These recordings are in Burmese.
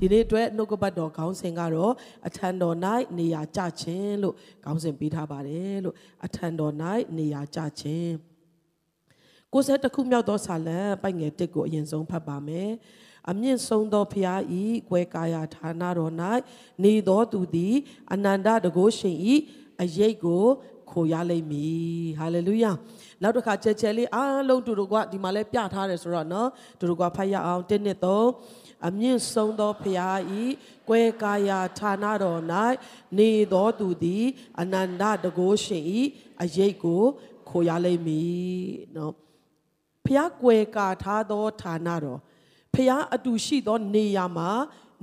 ဒီနေ့အတွက်နှုတ်ကပတ်တော်ခေါင်းစဉ်ကတော့အထံတော်၌နေရာကျခြင်းလို့ခေါင်းစဉ်ပေးထားပါတယ်လို့အထံတော်၌နေရာကျခြင်းကိုယ်ဆက်တစ်ခုမြောက်သောစာလံပိုက်ငယ်တစ်ကိုအရင်ဆုံးဖတ်ပါမယ်အမြင့်ဆုံးသောဖရာဤကွယ်ကာယဌာနတော်၌နေသောသူသည်အနန္တတကုရှင်ဤအရေးကိုခိုရလိမ့်မည်ဟာလေလုယာနောက်တစ်ခါချက်ချက်လေးအားလုံးတူတူကဒီမှာလဲပြထားတယ်ဆိုတော့เนาะတူတူကဖတ်ရအောင်1 2 3 အမြင့်ဆုံးသောဖရာဤကွဲကာယာဌာနတော်၌နေသောသူသည် အနန္တတကိုးရှင်ဤအရေးကိုခိုရလိမ့်မည်နော်ဖရာကွဲကာထားသောဌာနတော်ဖရာအတူရှိသောနေရာမှာ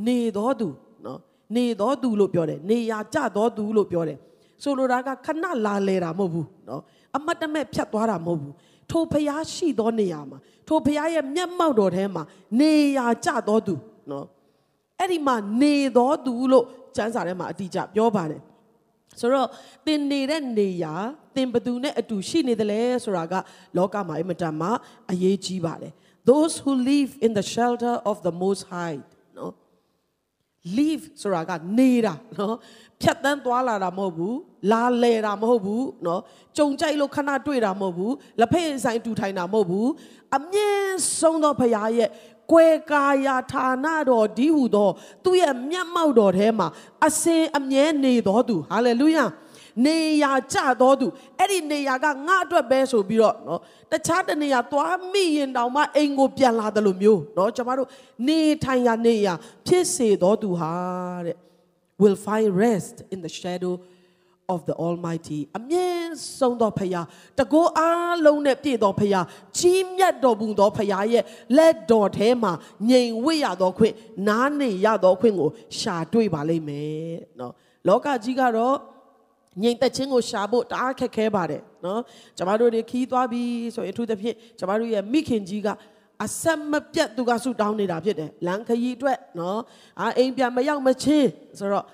နေသောသူနော်နေသောသူလို့ပြောတယ်နေရာကြသောသူလို့ပြောတယ်ဆိုလိုတာကခဏလာလဲတာမဟုတ်ဘူးနော်အမတ်တမဲ့ဖြတ်သွားတာမဟုတ်ဘူး ထိုဖျားရှိသောနေရာမှာထိုဖျားရဲ့မျက်မှောက်တော်ထဲမှာနေရာကျတော်သူနော်အဲ့ဒီမှာနေတော်သူလို့ကျမ်းစာထဲမှာအတိအကျပြောပါတယ်ဆိုတော့သင်နေတဲ့နေရာသင်ဘသူနဲ့အတူရှိနေတယ်လဲဆိုတာကလောကမှာအင်မတန်မှအရေးကြီးပါတယ် those who live in the shelter of the most high နော် live ဆိုတာကနေတာနော်ဖြတ်တန်းသွားလာတာမဟုတ်ဘူးလာလဲတာမဟုတ်ဘူးနော်ကြုံကြိုက်လို့ခဏတွေ့တာမဟုတ်ဘူးလက်ဖက်ဆိုင်တူထိုင်တာမဟုတ်ဘူးအမြင့်ဆုံးသောဖရာရဲ့ကွယ်ကာယာဌာနတော်ဒီဟုသော သူ့ရဲ့မျက်မှောက်တော်ထဲမှာအစင်အမြဲနေတော်သူဟာလေလုယာ နေရာကြတော်သူအဲ့ဒီနေရာကငါအတွက်ပဲဆိုပြီးတော့နော်တခြားတနေရာသွားမိရင်တောင်မှအိမ်ကိုပြန်လာတယ်လို့မျိုးနော်ကျွန်တော်တို့နေထိုင်ရာနေရာဖြစ်စေတော်သူဟာတဲ့ will find rest in the shadow of the almighty အမြင့်ဆုံးသောဖရာတကောအားလုံးနဲ့ပြည့်သောဖရာကြီးမြတ်တော်မူသောဖရာရဲ့လက်တော်ထဲမှာငြိမ်ဝတ်ရသောခွင့်နားနေရသောခွင့်ကိုရှာတွေ့ပါလိမ့်မယ်เนาะလောကကြီးကတော့ ငြိမ်သက်ခြင်းကိုရှာဖို့တအားခက်ခဲပါတယ်နော်ကျမတို့တွေခီးသွားပြီဆိုရင်အထူးသဖြင့်ကျမတို့ရဲ့မိခင်ကြီးကအဆက်မပြတ်သူကဆူတောင်းနေတာဖြစ်တယ်လမ်းခရီးအတွက်နော်အာအိမ်ပြန်မရောက်မချင်းဆိုတော့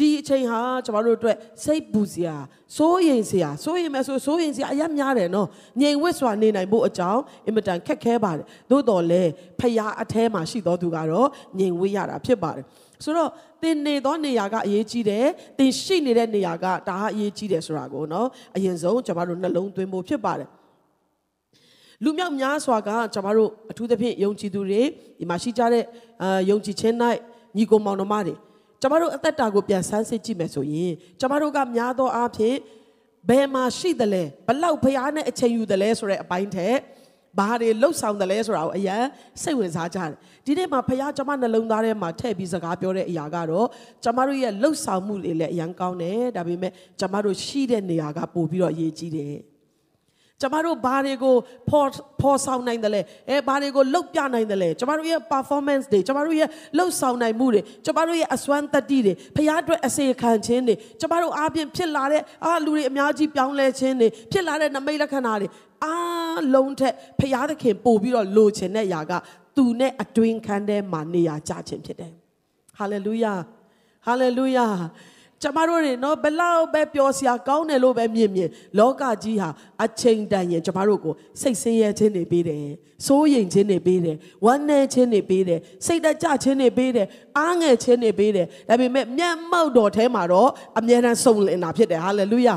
ဒီအချိန်ဟာကျမတို့အတွက်စိတ်ပူစရာစိုးရိမ်စရာစိုးရိမ်မဲ့ဆိုစိုးရိမ်စရာအများများတယ်နော်ငြိမ်ဝတ်စွာနေနိုင်ဖို့အကြောင်းအင်မတန်ခက်ခဲပါတယ်သို့တော်လည်းဖရာအแทမှာရှိတော်သူကတော့ငြိမ်ဝတ်ရတာဖြစ်ပါတယ်ဆိုတော့သင်နေသောနေရာကအရေးကြီးတယ်သင်ရှိနေတဲ့နေရာကဒါဟာအရေးကြီးတယ်ဆိုတာကိုနော်အရင်ဆုံးကျွန်တော်တို့နှလုံးသွင်းဖို့ဖြစ်ပါတယ်လူမြောက်များစွာကကျွန်တော်တို့အထူးသဖြင့်ယုံကြည်သူတွေဒီမှာရှိကြတဲ့အာယုံကြည်ခြင်း၌ညီကိုမောင်နှမတွေ ကျွန်တော်တို့အသက်တာကိုပြန်ဆန်းစစ်ကြည့်မယ်ဆိုရင်ကျွန်တော်တို့ကများသောအားဖြင့်ဘယ်မှာရှိသလဲဘလောက်ဖျားနဲ့အချိန်ယူသလဲဆိုတဲ့အပိုင်းထက်ဘာတွေလှုပ်ဆောင်တယ်လဲဆိုတာကိုအရင်စိတ်ဝင်စားကြတယ်ဒီနေ့မှာဖခင်ကျွန်မနှလုံးသားထဲမှာထည့်ပြီးစကားပြောတဲ့အရာကတော့ကျွန်မတို့ရဲ့လှုပ်ဆောင်မှုတွေလည်းအရင်ကောင်းတယ်ဒါပေမဲ့ကျွန်မတို့ရှိတဲ့နေရာကပို့ပြီးတော့အရေးကြီးတယ် ကျမတို့ဘာတွေကိုဖော်ဖော်ဆောင်နိုင်တယ်လဲအဲဘာတွေကိုလှုပ်ပြနိုင်တယ်လဲကျမတို့ရဲ့ performance တွေကျမတို့ရဲ့လှုပ်ဆောင်နိုင်မှုတွေကျမတို့ရဲ့အစွမ်းတတ္တိတွေဖရားအတွက်အစေခံခြင်းတွေကျမတို့အားဖြင့်ဖြစ်လာတဲ့အာလူတွေအများကြီးပြောင်းလဲခြင်းတွေဖြစ်လာတဲ့နမိတ်လက္ခဏာတွေအားလုံးထက်ဖရားသခင်ပို့ပြီးတော့လိုချင်တဲ့ຢာကသူနဲ့အတွင်းခန်းထဲမှာနေရာကျခြင်းဖြစ်တယ်ဟာလေလုယာဟာလေလုယာ ကျမတို့တွေနော်ဘလောက်ပဲပျော်စရာကောင်းတယ်လို့ပဲမြင်မြင်လောကကြီးဟာအချိန်တန်ရင်ကျမတို့ကိုစိတ်ဆင်းရဲခြင်းတွေပေးတယ်စိုးရိမ်ခြင်းတွေပေးတယ်ဝမ်းနည်းခြင်းတွေပေးတယ်စိတ်တကြခြင်းတွေပေးတယ်အားငယ်ခြင်းတွေပေးတယ်ဒါပေမဲ့မျက်မှောက်တော်ထဲမှာတော့အမြဲတမ်းစုံလင်တာဖြစ်တယ်ဟာလေလုယာ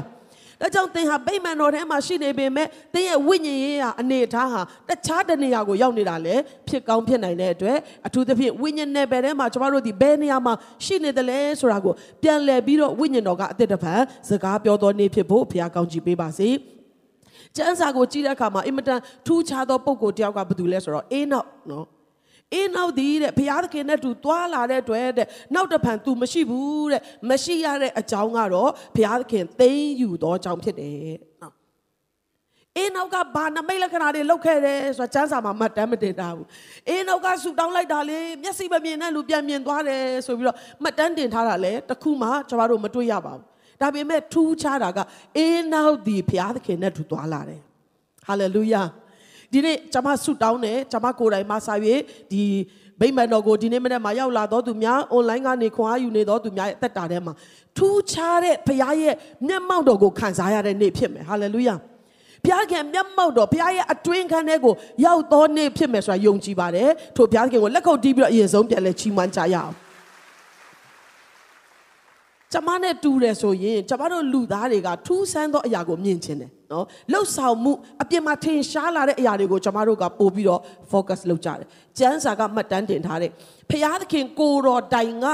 ဒါကြောင့်သင်ဟာဗိမာန်တော်ထဲမှာရှိနေပေမဲ့သင်ရဲ့ဝိညာဉ်ရေးဟာအနေထားဟာတခြားတနေရာကိုရောက်နေတာလည်းဖြစ်ကောင်းဖြစ်နိုင်တဲ့အတွက်အထူးသဖြင့်ဝိညာဉ်နယ်ပယ်ထဲမှာကျမတို့ဒီဘယ်နေရာမှာရှိနေတယ်လဲဆိုတာကိုပြန်လည်ပြီးတော့ဝိညာဉ်တော်ကအသက်တပံစကားပြောတော်နေဖြစ်ဖို့ဘုရားကောင်းချီးပေးပါစေကျမ်းစာကိုကြည့်တဲ့အခါမှာအင်မတန်ထူးခြားသောပုံကိုတယောက်ကဘာတူလဲဆိုတော့အေးနောက်နော် အင်းနောက်ဒီတဲ့ဘုရားသခင်နဲ့တူသွားလာတဲ့အတွက်တဲ့နောက်တဖန် तू မရှိဘူးတဲ့မရှိရတဲ့အကြောင်းကတော့ဘုရားသခင်သိမ်းယူသောအကြောင်းဖြစ်တယ်နော်အင်းနောက်ကဘာနမိတ်လက္ခဏာတွေလောက်ခဲ့တယ်ဆိုတာစမ်းစာမှာမှတ်တမ်းမတင်တာဘူးအင်းနောက်ကဆူတောင်းလိုက်တာလေမျက်စိမမြင်တဲ့လူပြန်မြင်သွားတယ်ဆိုပြီးတော့မှတ်တမ်းတင်ထားတာလေတခုမှကျွန်တော်တို့မတွေ့ရပါဘူးဒါပေမဲ့ထူးခြားတာကအင်းနောက်ဒီဘုရားသခင်နဲ့တူသွားလာတယ်ဟာလေလုယာ ဒီနေ့ကျွန်မဆုတောင်းတယ်ကျွန်မကိုယ်တိုင်မဆာ၍ဒီဗိမ္မာန်တော်ကိုဒီနေ့မနေ့မှာရောက်လာတော့သူများ online ကနေခွန်အားယူနေတော့သူများရဲ့အသက်တာထဲမှာထူးခြားတဲ့ဖခင်ရဲ့မျက်မှောက်တော်ကိုခံစားရတဲ့နေ့ဖြစ်မယ်ဟာလေလုယာဘုရားခင်မျက်မှောက်တော်ဘုရားရဲ့အတွင်းခန်းထဲကိုရောက်တော်နေ့ဖြစ်မယ်ဆိုတာယုံကြည်ပါတယ်ထို့ဘုရားခင်ကိုလက်ခုပ်တီးပြီးတော့အရင်ဆုံးပြန်လဲချီးမွမ်းကြရအောင် ကျမနဲ့တူတယ်ဆိုရင်ကျမတို့လူသားတွေကထူးဆန်းသောအရာကိုမြင်ချင်တယ်နော်လှုပ်ဆောင်မှုအပြင်မှာထင်ရှားလာတဲ့အရာတွေကိုကျမတို့ကပို့ပြီးတော့ focus လုပ်ကြတယ်ကျမ်းစာကမှတ်တမ်းတင်ထားတဲ့ဖျားသခင်ကိုတော်တိုင်က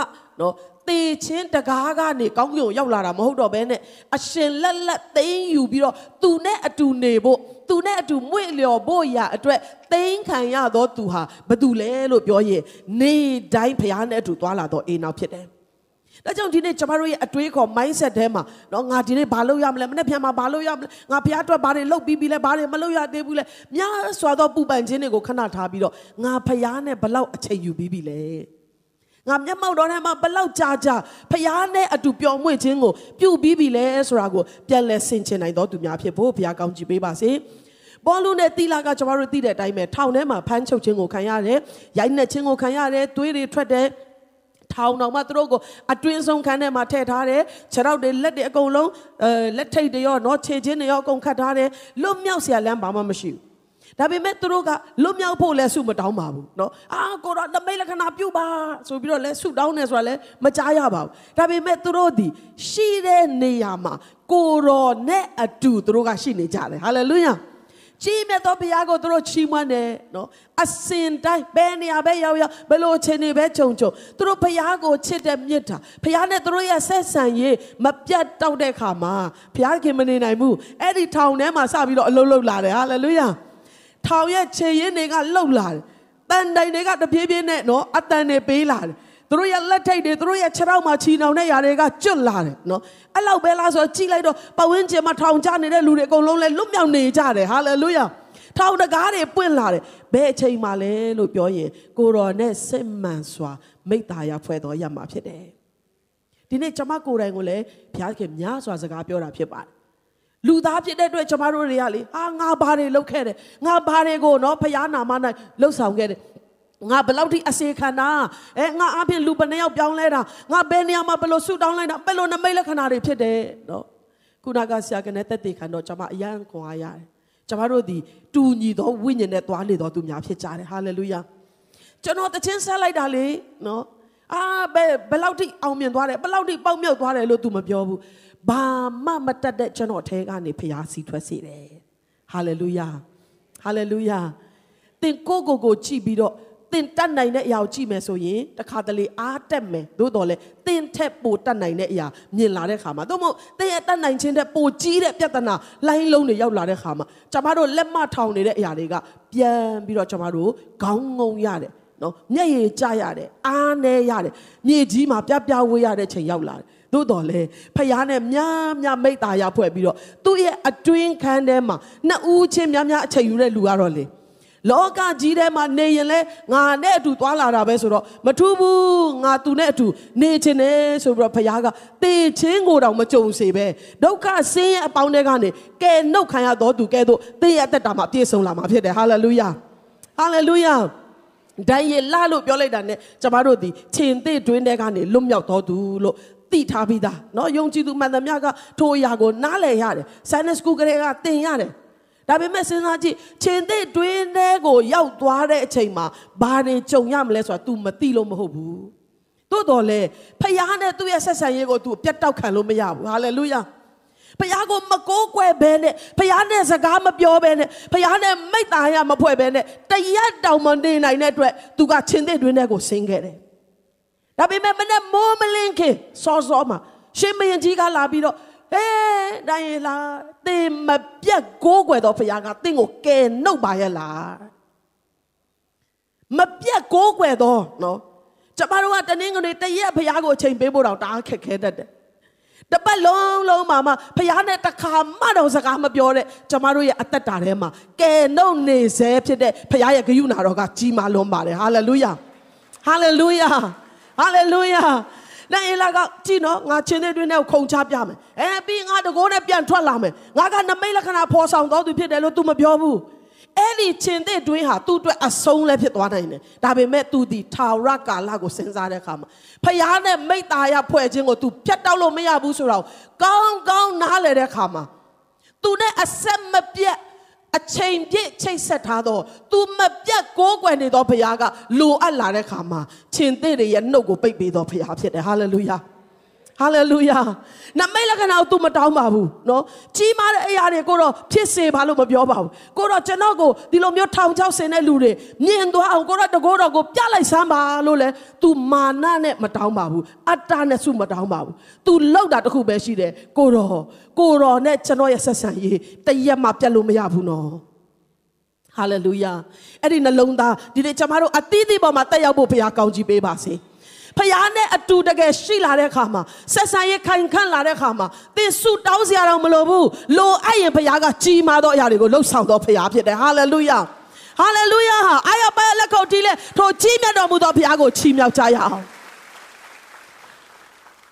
နော်တေချင်းတကားကနေကောင်းကင်ကိုရောက်လာတာမဟုတ်တော့ဘဲနဲ့အရှင်လက်လက်သိမ်းယူပြီးတော့သူနဲ့အတူနေဖို့သူနဲ့အတူမွေ့လျော်ဖို့ရာအတွက်သိမ်းခံရသောသူဟာဘသူလဲလို့ပြောရင်နေတိုင်းဖျားနဲ့အတူသွားလာတော့အိမ်နောက်ဖြစ်တယ် ။ဒါကြောင့်ဒီနေ့ကျမတို့ရဲ့အတွေးခေါ် mindset ထဲမှာနော်ငါဒီနေ့ဘာလုပ်ရမလဲမနေ့ပြန်မှာဘာလုပ်ရမလဲငါဘုရားအတွက်ဘာတွေလုပ်ပြီးပြီလဲဘာတွေမလုပ်ရသေးဘူးလဲများစွာသောပူပန်ခြင်းတွေကိုခဏထားပြီးတော့ငါဘုရားနဲ့ဘလောက်အချိန်ယူပြီးပြီလဲ။ငါမျက်မှောက်တော်ထဲမှာဘလောက်ကြာကြာဘုရားနဲ့အတူပျော်မွေ့ခြင်းကိုပြုပြီးပြီလဲဆိုတာကိုပြန်လဲဆင်ခြင်နိုင်တော်သူများဖြစ်ဖို့ဘုရားကောင်းချီးပေးပါစေ။ပေါလုနဲ့တီလာကကျွန်တော်တို့သိတဲ့အတိုင်းပဲထောင်ထဲမှာဖမ်းချုပ်ခြင်းကိုခံရတယ်။ရိုက်နှက်ခြင်းကိုခံရတယ်။သွေးတွေထွက်တယ်။ ထောင်တော်မှသူတို့ကိုအတွင်းဆုံးခန်းထဲမှာထည့်ထားတယ်ခြေထောက်တွေလက်တွေအကုန်လုံးအဲလက်ထိတ်တွေရောနော်ခြေချင်းတွေရောအကုန်ခတ်ထားတယ်လွတ်မြောက်စရာလမ်းဘာမှမရှိဘူးဒါပေမဲ့သူတို့ကလွတ်မြောက်ဖို့လည်းဆုမတောင်းပါဘူးเนาะအာကိုတော့တမိတ်လက္ခဏာပြုတ်ပါဆိုပြီးတော့လည်းဆုတောင်းနေဆိုတာလည်းမကြားရပါဘူးဒါပေမဲ့သူတို့ဒီရှိတဲ့နေရာမှာကိုတော်နဲ့အတူသူတို့ကရှိနေကြတယ်ဟာလေလုယာ ကြီးမြတ်သောဘုရားကိုသူတို့ချီးမွမ်းတယ်နော်အစင်တိုင်းဘယ်နေရာပဲရောက်ရောက်ဘယ်လိုခြေနေပဲခြုံခြုံသူတို့ဘုရားကိုချစ်တဲ့မြတ်တာဘုရားနဲ့သူတို့ရဲ့ဆက်ဆံရေးမပြတ်တောက်တဲ့ခါမှာဘုရားခင်မနေနိုင်ဘူးအဲ့ဒီထောင်ထဲမှာစပြီးတော့အလုံးလုံးလာတယ်ဟာလေလုယာထောင်ရဲ့ခြေရင်းတွေကလှုပ်လာတယ်တန်တိုင်တွေကတပြေးပြေးနဲ့နော်အတန်တွေပေးလာတယ် သူတို့ရဲ့လက်ထိတ်တွေသူတို့ရဲ့ခြေထောက်မှာချီနှောင်တဲ့ຢာတွေကကျွတ်လာတယ်နော်အဲ့လောက်ပဲလားဆိုတော့ကြည့်လိုက်တော့ပဝင်းကျင်မှာထောင်ချနေတဲ့လူတွေအကုန်လုံးလဲလွတ်မြောက်နေကြတယ်ဟာလေလုယာထောင်တကားတွေပွင့်လာတယ်ဘယ်အချိန်မှလဲလို့ပြောရင်ကိုတော်နဲ့စစ်မှန်စွာမိတ္တာရဖွဲ့တော်ရမှာဖြစ်တယ်ဒီနေ့ကျွန်မကိုယ်တိုင်ကိုလည်းဘုရားခင်များစွာစကားပြောတာဖြစ်ပါတယ်လူသားဖြစ်တဲ့အတွက်ကျွန်မတို့တွေကလေဟာငါဘာတွေလုပ်ခဲ့တယ်ငါဘာတွေကိုနော်ဖရားနာမ၌လှုပ်ဆောင်ခဲ့တယ် ငါဘယ်လောက်ထိအစေခံတာအဲငါအပြင်လူဘယ်နှယောက်ပြောင်းလဲတာငါဘယ်နေရာမှာဘယ်လိုဆူတောင်းလိုက်တာဘယ်လိုနမိတ်လက္ခဏာတွေဖြစ်တယ်နော်ခုနကဆရာကနေတက်တေခံတော့ကျွန်မအယံခွန်အားရတယ်ကျွန်မတို့ဒီတူညီသောဝိညာဉ်နဲ့သွားလေတော်သူများဖြစ်ကြတယ်ဟာလေလုယာကျွန်တော်တခြင်းဆက်လိုက်တာလေနော်အာဘယ်ဘယ်လောက်ထိအောင်မြင်သွားတယ်ဘယ်လောက်ထိပေါက်မြောက်သွားတယ်လို့ तू မပြောဘူးဘာမှမတတ်တဲ့ကျွန်တော်ထဲကနေဖျားစီထွက်စေတယ်ဟာလေလုယာဟာလေလုယာသင်ကိုကိုကိုကြည့်ပြီးတော့ သင်တတ်နိုင်တဲ့အရာကိုကြည့်မယ်ဆိုရင်တခါတလေအားတက်မယ်သို့တော်လဲသင်ထက်ပိုတတ်နိုင်တဲ့အရာမြင်လာတဲ့ခါမှာသို့မဟုတ်သင်ရဲ့တတ်နိုင်ခြင်းတဲ့ပိုကြီးတဲ့ပြဿနာလိုင်းလုံးတွေရောက်လာတဲ့ခါမှာကျွန်တော်တို့လက်မထောင်နေတဲ့အရာတွေကပြန်ပြီးတော့ကျွန်တော်တို့ခေါင်းငုံရတယ်နော်မျက်ရည်ကျရတယ်အားနေရတယ်မြေကြီးမှာပြပြဝေးရတဲ့ချိန်ရောက်လာတယ်သို့တော်လဲဖယားနဲ့များများမိတ်တာရဖွဲ့ပြီးတော့သူ့ရဲ့အတွင်းခန်းထဲမှာနှစ်ဦးချင်းများများအချိန်ယူတဲ့လူကတော့လေ လောကကြီးထဲမှာနေရင်လဲငါနဲ့အတူသွားလာတာပဲဆိုတော့မထူးဘူးငါသူနဲ့အတူနေချင်တယ်ဆိုပြီးတော့ဘုရားကတေချင်းကိုတောင်မကြုံစေပဲဒုက္ခဆင်းရဲအပေါင်းတွေကနေကယ်နှုတ်ခံရတော်သူကဲသို့တေရသက်တာမှာပြည့်စုံလာမှာဖြစ်တယ်ဟာလေလုယာဟာလေလုယာဒန်ယေလလို့ပြောလိုက်တာ ਨੇ ကျမတို့ဒီခြင်သိတွင်းတဲကနေလွတ်မြောက်တော်သူလို့သိထားပြီးသားเนาะယုံကြည်သူမှန်သမျှကထိုအရာကိုနားလည်ရတယ် Sunday School ကလေးကသင်ရတယ် ဒါပေမဲ့စဉ်းစားကြည့်ချင်းသစ်တွင်းထဲကိုရောက်သွားတဲ့အချိန်မှာဘာတွေကြုံရမလဲဆိုတာ तू မသိလို့မဟုတ်ဘူးတိုးတော်လေဖယားနဲ့သူ့ရဲ့ဆက်ဆံရေးကို तू ပြတ်တောက်ခံလို့မရဘူးဟာလေလုယာဖယားကိုမကိုးကွယ်ဘဲနဲ့ဖယားနဲ့စကားမပြောဘဲနဲ့ဖယားနဲ့မိတ်သားရမဖွဲ့ဘဲနဲ့တရက်တောင်မနေနိုင်တဲ့အတွက် तू ကချင်းသစ်တွင်းထဲကိုဆင်းခဲ့တယ်ဒါပေမဲ့မနဲ့မိုးမလင်းခင်စောစောမှာရှင်မယင်ကြီးကလာပြီးတော့ ဟေးတိုင်းရလားသင်မပြတ်ကိုးကွယ်တော်ဖခင်ကသင်ကိုကယ်နှုတ်ပါရဲ့လားမပြတ်ကိုးကွယ်တော်နော်ကျမတို့ကတနင်္ဂနွေတရက်ဖခင်ကိုအချိန်ပေးဖို့တော့တအားခက်ခဲတတ်တယ်တပတ်လုံးလုံးမှာမှဖခင်နဲ့တခါမှတော့စကားမပြောတဲ့ကျမတို့ရဲ့အသက်တာထဲမှာကယ်နှုတ်နေစေဖြစ်တဲ့ဖခင်ရဲ့ဂရုဏာတော်ကကြီးမားလွန်းပါတယ်ဟာလေလုယာဟာလေလုယာဟာလေလုယာ လက်အေလာကကြည့်နော်ငါချင်းတဲ့တွင်နဲ့ခုံချပြမယ်အဲပြီးငါတကိုးနဲ့ပြန်ထွက်လာမယ်ငါကနမိတ်လက္ခဏာဖော်ဆောင်တော်သူဖြစ်တယ်လို့ तू မပြောဘူးအဲ့ဒီချင်းတဲ့တွင်ဟာသူ့အတွက်အဆုံးလည်းဖြစ်သွားနိုင်တယ်ဒါပေမဲ့ तू ဒီထာဝရကာလကိုစဉ်းစားတဲ့အခါမှာဖခင်နဲ့မိတ္တာရဖွဲ့ခြင်းကို तू ဖြတ်တောက်လို့မရဘူးဆိုတော့ကောင်းကောင်းနားလည်တဲ့အခါမှာ तू နဲ့အဆက်မပြတ် အချိန်ပြည့်ချိတ်ဆက်ထားတော့သူမပြတ်ကိုးကွယ်နေသောဘုရားကလိုအပ်လာတဲ့ခါမှာရှင်သေးတွေရဲ့နှုတ်ကိုပိတ်ပေးသောဘုရားဖြစ်တယ်ဟာလေလုယာ ဟာလေလုယာနမိတ်လက္ခဏာကို तू မတောင်းပါဘူးနော်ကြီးမားတဲ့အရာတွေကိုတော့ဖြစ်စေပါလို့မပြောပါဘူးကိုတော့ကျွန်တော်ကိုဒီလိုမျိုးထောင်ချောက်ဆင်တဲ့လူတွေမြင်သွားအောင်ကိုတော့တကိုးတော်ကိုပြလိုက်စမ်းပါလို့လဲ तू မာနနဲ့မတောင်းပါဘူးအတ္တနဲ့စုမတောင်းပါဘူး तू လောက်တာတခုပဲရှိတယ်ကိုတော့ကိုတော့နဲ့ကျွန်တော်ရဲ့ဆက်ဆံရေးတရက်မှပြတ်လို့မရဘူးနော်ဟာလေလုယာအဲ့ဒီနှလုံးသားဒီနေ့ကျွန်တော်တို့အသီးသီးပေါ်မှာတက်ရောက်ဖို့ဘုရားကောင်းချီးပေးပါစေ။ ဖခင်နဲ့အတူတကယ်ရှိလာတဲ့အခါမှာဆက်ဆံရေးခိုင်ခန့်လာတဲ့အခါမှာသင်ဆုတောင်းစရာတော့မလိုဘူးလိုအပ်ရင်ဖခင်ကကြီးမားသောအရာတွေကိုလှုပ်ဆောင်သောဖခင်ဖြစ်တယ်ဟာလေလုယာဟာလေလုယာဟာအာယပါလက်ခုပ်တီးလဲထိုကြီးမြတ်တော်မူသောဖခင်ကိုချီးမြှောက်ကြရအောင်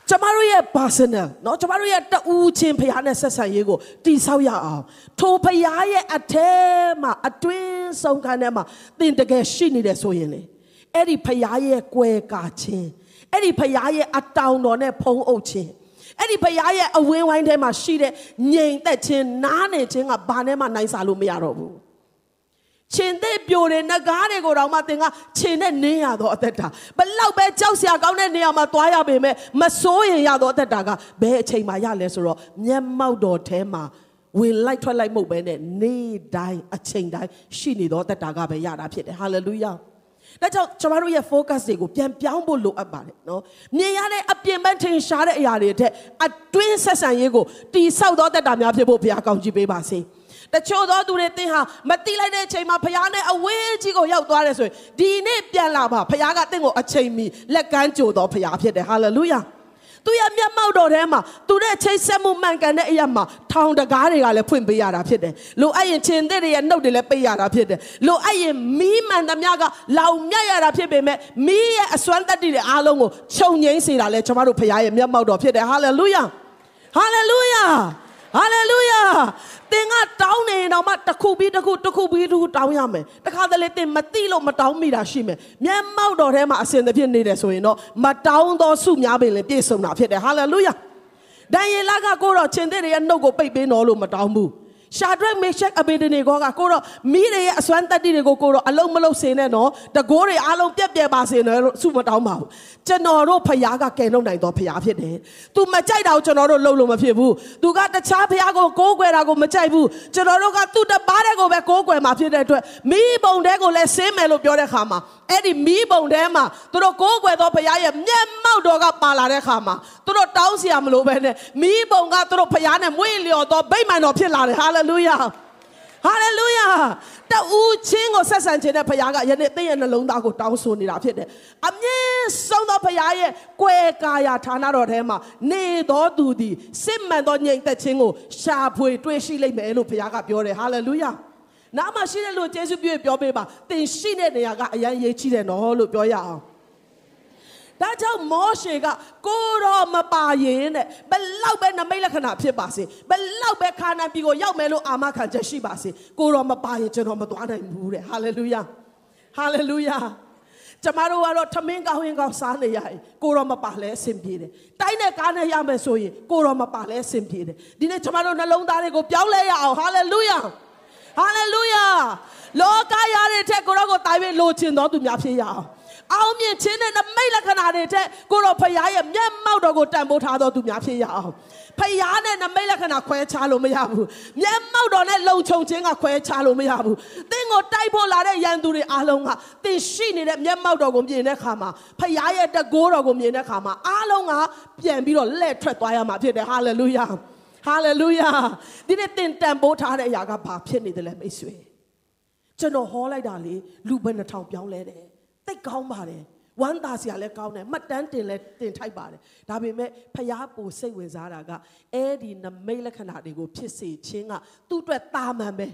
ကျမတို့ရဲ့ personal เนาะကျမတို့ရဲ့တူချင်းဖရားနဲ့ဆက်ဆံရေးကိုတိဆောက်ရအောင်ထိုဖရားရဲ့အထဲမှာအတွင်းဆုံးခန်းထဲမှာသင်တကယ်ရှိနေတယ်ဆိုရင်လေ အဲ့ဒီဖရားရဲ့ကွယ်ကာခြင်းအဲ့ဒီဖရားရဲ့အတောင်တော်နဲ့ဖုံးအုပ်ခြင်းအဲ့ဒီဖရားရဲ့အဝင်းဝိုင်းထဲမှာရှိတဲ့ငြိမ်သက်ခြင်းနားနေခြင်းကဘာနဲ့မှနိုင်စားလို့မရတော့ဘူးခြင်တဲ့ပြိုတွေငကားတွေကိုတော့မှသင်ကခြင်နဲ့နင်းရတော့အသက်တာဘလောက်ပဲကြောက်စရာကောင်းတဲ့နေရာမှာသွားရပေမဲ့မစိုးရင်ရတော့အသက်တာကဘယ်အချိန်မှရလဲဆိုတော့မျက်မှောက်တော်ထဲမှာဝင်လိုက်ထွက်လိုက်မှုပဲနဲ့နေ့တိုင်းအချိန်တိုင်းရှိနေတော့သက်တာကပဲရတာဖြစ်တယ်ဟာလေလုယာ ဒါကြောင့်ကျွန်တော်တို့ရဲ့ focus တွေကိုပြန်ပြောင်းဖို့လိုအပ်ပါတယ်နော်မြင်ရတဲ့အပြင်ပန်းထင်ရှားတဲ့အရာတွေတဲ့အတွင်းဆက်ဆံရေးကိုတိဆောက်သောတက်တာများဖြစ်ဖို့ဘုရားကောင်းချီးပေးပါစေ။တချို့သောသူတွေသင်ဟာမတိလိုက်တဲ့အချိန်မှာဖခင်နဲ့အဝေးကြီးကိုရောက်သွားတယ်ဆိုရင်ဒီနေ့ပြန်လာပါဖခင်ကသင်ကိုအချိန်မီလက်ကမ်းကြိုတော်ဖခင်ဖြစ်တယ်ဟာလေလုယာ သူရဲ့မျက်မှောက်တော်ထဲမှာသူတဲ့ချိတ်ဆက်မှုမှန်ကန်တဲ့အရာမှာထောင်တကားတွေကလည်းဖွင့်ပေးရတာဖြစ်တယ်။လိုအပ်ရင်ခြင်တဲ့တွေရဲ့နှုတ်တွေလည်းပိတ်ရတာဖြစ်တယ်။လိုအပ်ရင်မီးမှန်သမျှကလောင်မြတ်ရတာဖြစ်ပေမဲ့မီးရဲ့အစွမ်းတတ္တိတွေအားလုံးကိုခြုံငိမ့်စေတာလည်းကျွန်တော်တို့ဖခင်ရဲ့မျက်မှောက်တော်ဖြစ်တယ်။ဟာလေလုယာ။ဟာလေလုယာ။ ဟာလေလုယာသင်ကတောင်းနေတော့မှတစ်ခုပြီးတစ်ခုတစ်ခုပြီးတစ်ခုတောင်းရမယ်တခါတလေသင်မသိလို့မတောင်းမိတာရှိမယ်မျက်မှောက်တော်ထဲမှာအစဉ်သဖြင့်နေတယ်ဆိုရင်တော့မတောင်းသောစုများပင်လည်းပြည့်စုံတာဖြစ်တယ်ဟာလေလုယာဒံယေလကကိုတော့ရှင်တဲ့ရဲ့နှုတ်ကိုပိတ်ပေးတော်လို့မတောင်းဘူး ရှာဒရက်မေရှက်အဘေဒနေကောကကိုတော့မိတွေရဲ့အစွမ်းတက်တိတွေကိုကိုတော့အလုံးမလုံးစင်နဲ့နော်တကိုးတွေအားလုံးပြက်ပြက်ပါစေနော်လို့ဆုမတောင်းပါဘူးကျွန်တော်တို့ဖခင်ကကယ်နှုတ်နိုင်တော်ဖခင်ဖြစ်တယ်။ तू မကြိုက်တာကိုကျွန်တော်တို့လုပ်လို့မဖြစ်ဘူး။ तू ကတခြားဖခင်ကိုကိုးကွယ်တာကိုမကြိုက်ဘူး။ကျွန်တော်တို့ကသူ့တပါးတဲ့ကိုပဲကိုးကွယ်မှာဖြစ်တဲ့အတွက်မိဘုံတဲ့ကိုလည်းဆင်းမယ်လို့ပြောတဲ့ခါမှာအဲ့ဒီမိဘုံထဲမှာသူတို့ကိုးကွယ်သောဖခင်ရဲ့မျက်မှောက်တော်ကပါလာတဲ့ခါမှာသူတို့တောင်းစရာမလိုပဲနဲ့မိဘုံကသူတို့ဖခင်နဲ့မွေ့လျော်သောဗိမာန်တော်ဖြစ်လာတယ်ဟာလေလုယာဟာလေလုယာတူးချင်းကိုဆက်ဆံခြင်းတဲ့ဖခင်ကယနေ့သင်ရဲ့နှလုံးသားကိုတောင်းဆိုနေတာဖြစ်တယ်အမြင့်ဆုံးသောဖခင်ရဲ့ကွယ်ကာယဌာနတော်ထဲမှာနေတော်သူသည်စစ်မှန်သောညင်သက်ခြင်းကိုရှာဖွေတွေ့ရှိလိမ့်မယ်လို့ဖခင်ကပြောတယ်ဟာလေလုယာနားမှာရှိတဲ့လူကျေးဇူးပြုပြောပေးပါသင်ရှိတဲ့နေရာကအရန်ရေးချိတယ်နော်လို့ပြောရအောင် ဒါကြောင့်မောရှေကကိုတော့မပါရင်တဲ့ဘလောက်ပဲနမိတ်လက္ခဏာဖြစ်ပါစေဘလောက်ပဲခါနန်ပြည်ကိုရောက်မယ်လို့အာမခံချက်ရှိပါစေကိုတော့မပါရင်ကျွန်တော်မသွားနိုင်ဘူးတဲ့ဟာလေလုယာဟာလေလုယာကျမတို့ကတော့ထမင်းကောင်းရင်ကောင်းစားနေရရင်ကိုတော့မပါလဲအဆင်ပြေတယ်တိုင်းနဲ့ကားနဲ့ရမယ်ဆိုရင်ကိုတော့မပါလဲအဆင်ပြေတယ်ဒီနေ့ကျမတို့နှလုံးသားတွေကိုပြောင်းလဲရအောင်ဟာလေလုယာဟာလေလုယာလောကရတဲ့ထက်ကိုတော့ကိုတိုင်ပြီးလိုချင်တော်သူများဖြစ်ရအောင် အောင်မြင်ခြင်းနဲ့နမိတ်လက္ခဏာတွေတဲ့ကိုတော့ဖခင်ရဲ့မျက်မှောက်တော်ကိုတန်ဖိုးထားတော်သူများဖြစ်ရအောင်ဖခင်နဲ့နမိတ်လက္ခဏာခွဲခြားလို့မရဘူးမျက်မှောက်တော်နဲ့လုံခြုံခြင်းကခွဲခြားလို့မရဘူးသင်ကိုတိုက်ဖို့လာတဲ့ရန်သူတွေအားလုံးကသင်ရှိနေတဲ့မျက်မှောက်တော်ကိုမြင်တဲ့အခါမှာဖခင်ရဲ့တကိုးတော်ကိုမြင်တဲ့အခါမှာအားလုံးကပြန်ပြီးတော့လက်ထွက်သွားရမှာဖြစ်တယ်ဟာလေလုယာဟာလေလုယာဒီနေ့သင်တန်ဖိုးထားတဲ့အရာကဘာဖြစ်နေတယ်လဲမိတ်ဆွေကျွန်တော်ဟောလိုက်တာလေလူဘယ်နှထောင်ပြောင်းလဲတယ်သိ ကောင်းပါတယ်ဝမ်းသာစရာလည်းကောင်းတယ်မှတ်တမ်းတင်လည်းတင်ထိုက်ပါတယ်ဒါပေမဲ့ဖျားပူစိတ်ဝင်စားတာကအဲ့ဒီနမိတ်လက္ခဏာတွေကိုဖြစ်စေခြင်းကသူ့အတွက်တာမန်ပဲ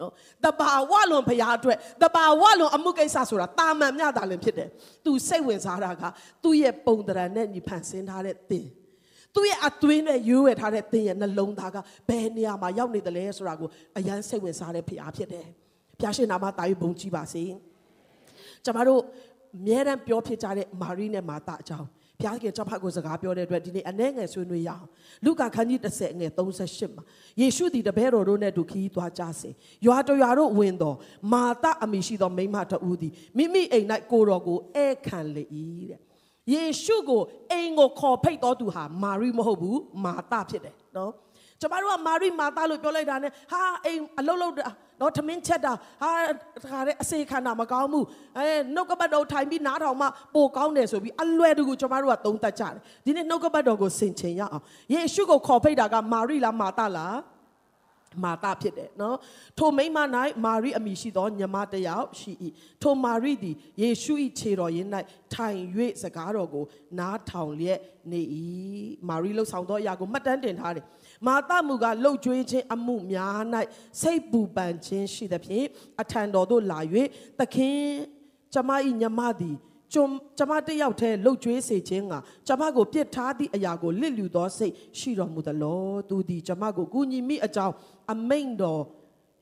နော်တဘာဝလွန်ဖျားအတွက်တဘာဝလွန်အမှုကိစ္စဆိုတာတာမန်မြတာလည်းဖြစ်တယ်သူစိတ်ဝင်စားတာကသူ့ရဲ့ပုံတရံနဲ့ညီဖန်ဆင်းထားတဲ့သင်သူ့ရဲ့အသွေးနဲ့ရွေးဝယ်ထားတဲ့သင်ရဲ့နှလုံးသားကဘယ်နေရာမှာရောက်နေတယ်လဲဆိုတာကိုအယမ်းစိတ်ဝင်စားတဲ့ဖျားဖြစ်တယ်ဖျားရှင်နာမတာယူဘုံကြည့်ပါစေ။ကျမတို့ အမြဲတမ်းပြောဖြစ်ကြတဲ့မာရိနဲ့မာသအကြောင်းဘုရားခင်ကျွန်ဖတ်ကိုစကားပြောတဲ့အတွက်ဒီနေ့အနှဲငယ်ဆွေးနွေးရအောင်လူကာခန်းကြီး30ငယ်38မှာယေရှုသည်တပည့်တော်တို့နဲ့တူခီးသွားကြစေရွာတော်ရွာတို့ဝင်တော်မာတအမိရှိသောမိန်းမတဦးသည်မိမိအိမ်၌ကိုတော်ကိုဧခံလေ၏တဲ့ယေရှုကိုအိမ်ကိုခေါ်ဖိတ်တော်သူဟာမာရိမဟုတ်ဘူးမာတဖြစ်တယ်နော် ကျမတို့ကမာရိမာတလို့ပြောလိုက်တာ ਨੇ ဟာအိမ်အလုံးလုံးနော်ထမင်းချက်တာဟာတခါတဲ့အစေခန္ဓာမကောင်းဘူးအဲနှုတ်ကပတ်တော်ထိုင်ပြီးနားထောင်မှပိုကောင်းတယ်ဆိုပြီးအလွယ်တကူကျမတို့ကသုံးသပ်ကြတယ်ဒီနေ့နှုတ်ကပတ်တော်ကိုဆင်ခြင်ရအောင်ယေရှုကိုခေါ်ဖိတ်တာကမာရိလားမာတလား မာတာဖြစ်တယ်နော်ထိုမိမ၌မာရိအမိရှိသောညမတစ်ယောက်ရှိ၏ထိုမာရိသည်ယေရှု၏ခြေတော်ရင်း၌ထိုင်၍စကားတော်ကို နားထောင်လျက်နေ၏မာရိလှုပ်ဆောင်သောအရာကိုမှတ်တမ်းတင်ထားတယ်မာတမူကလှုပ်ကြွေးခြင်းအမှုများ၌စိတ်ပူပန်ခြင်းရှိသဖြင့်အထံတော်သို့လာ၍သခင်ကျမ၏ညမသည် ကျွန်ကျမတယောက်တည်းလှုပ်ကြွေးစေခြင်းကကျမကိုပြစ်ထားသည့်အရာကိုလစ်လျူသောစိတ်ရှိတော်မူသလောသူသည်ကျမကိုကူညီမိအကြောင်းအမိန်တော်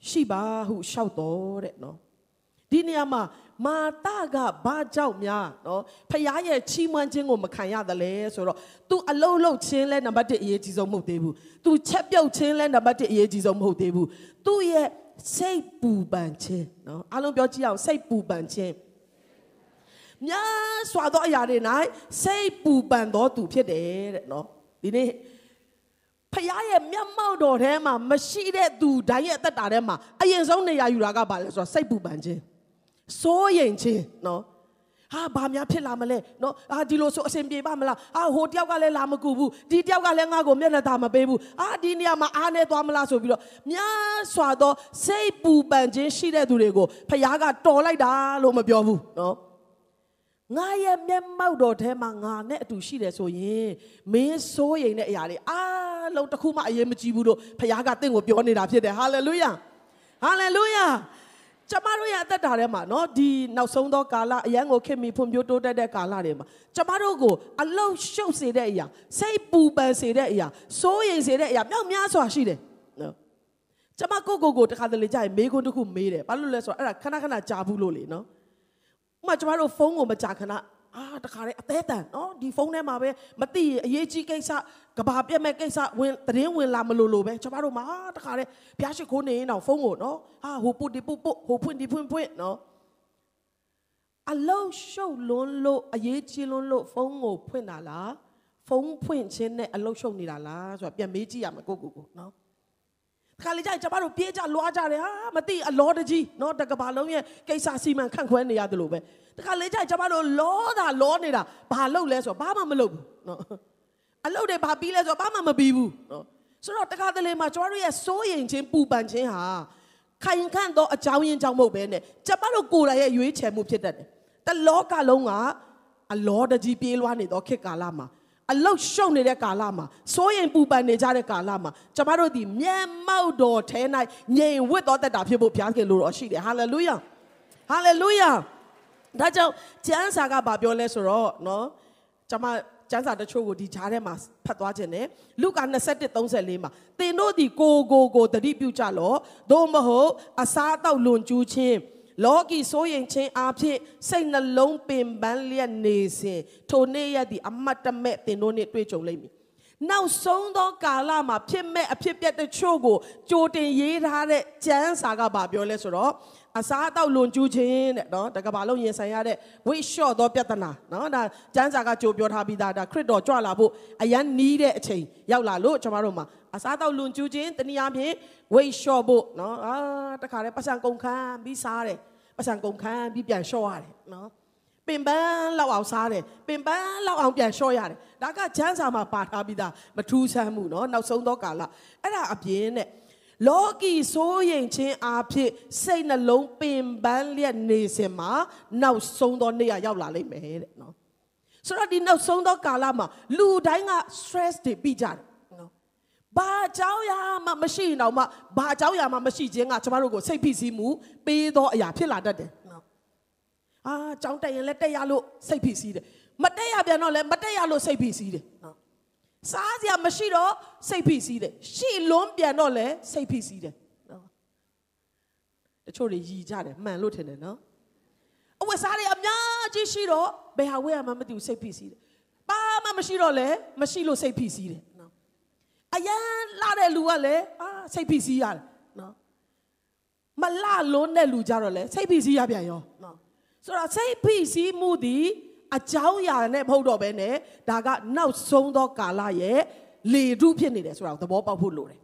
ရှိပါဟုလျှောက်တော်တဲ့နော်ဒီနေရာမှာမာတာကဘာကြောင့်များနော်ဖခင်ရဲ့ချီးမွမ်းခြင်းကိုမခံရသလဲဆိုတော့ तू အလုံးလုံးချင်းလဲနံပါတ်1အရေးကြီးဆုံးမဟုတ်သေးဘူး तू ချက်ပြုတ်ချင်းလဲနံပါတ်1အရေးကြီးဆုံးမဟုတ်သေးဘူးသူ့ရဲ့စိတ်ပူပန်ခြင်းနော်အားလုံးပြောကြည့်အောင်စိတ်ပူပန်ခြင်း များစွာသောအရာတွေ၌စိတ်ပူပန်သောသူဖြစ်တယ်တဲ့နော်ဒီနေ့ဖခင်ရဲ့မျက်မှောက်တော်ထဲမှာမရှိတဲ့သူတိုင်းရဲ့အသက်တာထဲမှာအရင်ဆုံးနေရာယူတာကဘာလဲဆိုတော့စိတ်ပူပန်ခြင်းစိုးရိမ်ခြင်းနော်ဟာဘာများဖြစ်လာမလဲနော်အာဒီလိုဆိုအဆင်ပြေပါမလားအာဟိုတယောက်ကလည်းလာမကူဘူးဒီတယောက်ကလည်းငါ့ကိုမျက်နှာသာမပေးဘူးအာဒီနေရာမှာအားနေသွားမလားဆိုပြီးတော့များစွာသောစိတ်ပူပန်ခြင်းရှိတဲ့သူတွေကိုဖခင်ကတော်လိုက်တာလို့မပြောဘူးနော် ငါရဲ့မျက်မှောက်တော်ထဲမှာငါနဲ့အတူရှိတယ်ဆိုရင်မင်းစိုးရိမ်တဲ့အရာတွေအားလုံးတစ်ခုမှအရေးမကြီးဘူးလို့ဖခင်ကတင့်ကိုပြောနေတာဖြစ်တယ်ဟာလေလုယာဟာလေလုယာကျမတို့ရဲ့အသက်တာထဲမှာနော်ဒီနောက်ဆုံးသောကာလအရန်ကိုခင်မီဖွံ့ဖြိုးတိုးတက်တဲ့ကာလတွေမှာကျမတို့ကိုအလုံရှုပ်စေတဲ့အရာစိတ်ပူပန်စေတဲ့အရာစိုးရိမ်စေတဲ့အရာမြောက်များစွာရှိတယ်နော်ကျမကိုကိုကိုတခါတလေကြာရင်မေးခွန်းတစ်ခုမေးတယ်ဘာလို့လဲဆိုတော့အဲ့ဒါခဏခဏကြာဘူးလို့လေနော် ဥမာကျမတို့ဖုန်းကိုမကြာခဏအာတခါလေအသေးတန်နော်ဒီဖုန်းထဲမှာပဲမသိရင်အရေးကြီးကိစ္စကဘာပြက်မဲ့ကိစ္စဝင်သတင်းဝင်လာမလို့လို့ပဲကျမတို့မှာတခါလေဖျားရှိခိုးနေရင်တော့ဖုန်းကိုနော်ဟာဟိုပုတ်ဒီပုတ်ပုတ်ဟိုဖွင့်ဒီဖွင့်ဖွင့်နော်အလုံးရှုပ်လွန်းလို့အရေးကြီးလွန်းလို့ဖုန်းကိုဖွင့်တာလားဖုန်းဖွင့်ခြင်းနဲ့အလုံးရှုပ်နေတာလားဆိုတာပြန်မေးကြည့်ရမယ်ကိုကိုကိုနော် ခါလေကြရင်ကျမတို့ပြေးကြလွားကြတယ်ဟာမသိအလောတကြီးเนาะတကဘာလုံးရဲ့ကိစ္စစီမံခန့်ခွဲနေရတယ်လို့ပဲတခါလေကြရင်ကျမတို့လောတာလောနေတာဘာလုပ်လဲဆိုတော့ဘာမှမလုပ်ဘူးเนาะအလုပ်တွေဘာပြီးလဲဆိုတော့ဘာမှမပြီးဘူးเนาะဆိုတော့တခါတလေမှာကျမတို့ရဲ့စိုးရိမ်ခြင်းပူပန်ခြင်းဟာခိုင်ခန့်သောအကြောင်းရင်းကြောင့်မဟုတ်ပဲနဲ့ကျမတို့ကိုယ်တိုင်ရဲ့ရွေးချယ်မှုဖြစ်တတ်တယ်တလောကလုံးကအလောတကြီးပြေးလွားနေသောခေတ်ကာလမှာ အလုတ်ရှုံနေတဲ့ကာလမှာစိုးရင်ပူပန်နေကြတဲ့ကာလမှာကျမတို့ဒီမျက်မှောက်တော်ထဲ၌ငြိမ်ဝတ်တော်တတ်တာဖြစ်ဖို့ဘုရားခင်လိုတော်ရှိတယ်ဟာလေလုယာဟာလေလုယာဒါကြောင့်ကျမ်းစာကဘာပြောလဲဆိုတော့နော်ကျမကျမ်းစာတချို့ကိုဒီဂျားထဲမှာဖတ်သွားခြင်းနဲ့လူကာ21:34မှာသင်တို့ဒီကိုကိုကိုတတိပြုကြလော့သို့မဟုတ်အစားအသောက်လွန်ကျူးခြင်း လောကီစိုးရင်ချင်းအားဖြင့်စိတ်နှလုံးပင်ပန်းလျက်နေစဉ်ထိုနေ့ရက်ဒီအမတ်တမဲ့တင်တို့နဲ့တွေ့ကြုံလိမ့်မည်နောက်ဆုံးသောကာလမှာဖြစ်မဲ့အဖြစ်ပြက်တချို့ကိုကြိုတင်ရေးထားတဲ့ကျမ်းစာကဘာပြောလဲဆိုတော့ အစားအသောက်လွန်ကျူးခြင်းတဲ့နော်တကဘာလုံးရင်ဆိုင်ရတဲ့ဝိလျှော့သောပြဿနာနော်ဒါကျမ်းစာကကြိုပြောထားပြီးသားဒါခရစ်တော်ကြွလာဖို့အရန်နီးတဲ့အချိန်ရောက်လာလို့ကျွန်တော်တို့မှာအစားအသောက်လွန်ကျူးခြင်းတနည်းအားဖြင့်ဝိလျှော့ဖို့နော်အာတခါတည်းပတ်စံကုန်ခန်းပြီးစားတယ်ပတ်စံကုန်ခန်းပြီးပြန်လျှော့ရတယ်နော်ပင်ပန်းလောက်အောင်စားတယ်ပင်ပန်းလောက်အောင်ပြန်လျှော့ရတယ်ဒါကချမ်းစာမှာပါထားပြီးသားမထူးဆန်းမှုနော်နောက်ဆုံးသောကာလအဲ့ဒါအပြင်တဲ့ လောကီစိုးရင်ချင်းအားဖြင့်စိတ်နှလုံးပင်ပန်းလျက်နေစင်မှာနောက်ဆုံးသောနေ့ရောက်လာလိမ့်မယ်တဲ့နော်ဆိုတော့ဒီနောက်ဆုံးသောကာလမှာလူတိုင်းက stress တွေပြီးကြတယ်နော်ဘာအကြောင်းအရာမှမရှိရင်တော့မှဘာအကြောင်းအရာမှမရှိခြင်းကကျမတို့ကိုစိတ်ဖိစီးမှုပေးသောအရာဖြစ်လာတတ်တယ်နော်အာကြောင်းတက်ရင်လည်းတက်ရလို့စိတ်ဖိစီးတယ်မတက်ရပြန်တော့လည်းမတက်ရလို့စိတ်ဖိစီးတယ်နော် စားစရာမရှိတော့စိတ်ဖိစီးတယ်ရှိလွန်းပြန်တော့လည်းစိတ်ဖိစီးတယ်နော်တချို့တွေရည်ကြတယ်မှန်လို့ထင်တယ်နော်အဝတ်စားတွေအများကြီးရှိတော့ဘယ်ဟာဝယ်ရမှမသိဘူးစိတ်ဖိစီးတယ်ဘာမရှိတော့လဲမရှိလို့စိတ်ဖိစီးတယ်နော်အရန်လာတဲ့လူကလည်းအာစိတ်ဖိစီးရတယ်နော်မလလုံးတဲ့လူကြတော့လဲစိတ်ဖိစီးရပြန်ရောနော်ဆိုတော့စိတ်ဖိစီးမှုဒီ အကြောင်းအရာနဲ့မဟုတ်တော့ဘဲနဲ့ဒါကနောက်ဆုံးသောကာလရဲ့လေထုဖြစ်နေတယ်ဆိုတာကိုသဘောပေါက်ဖို့လိုတယ်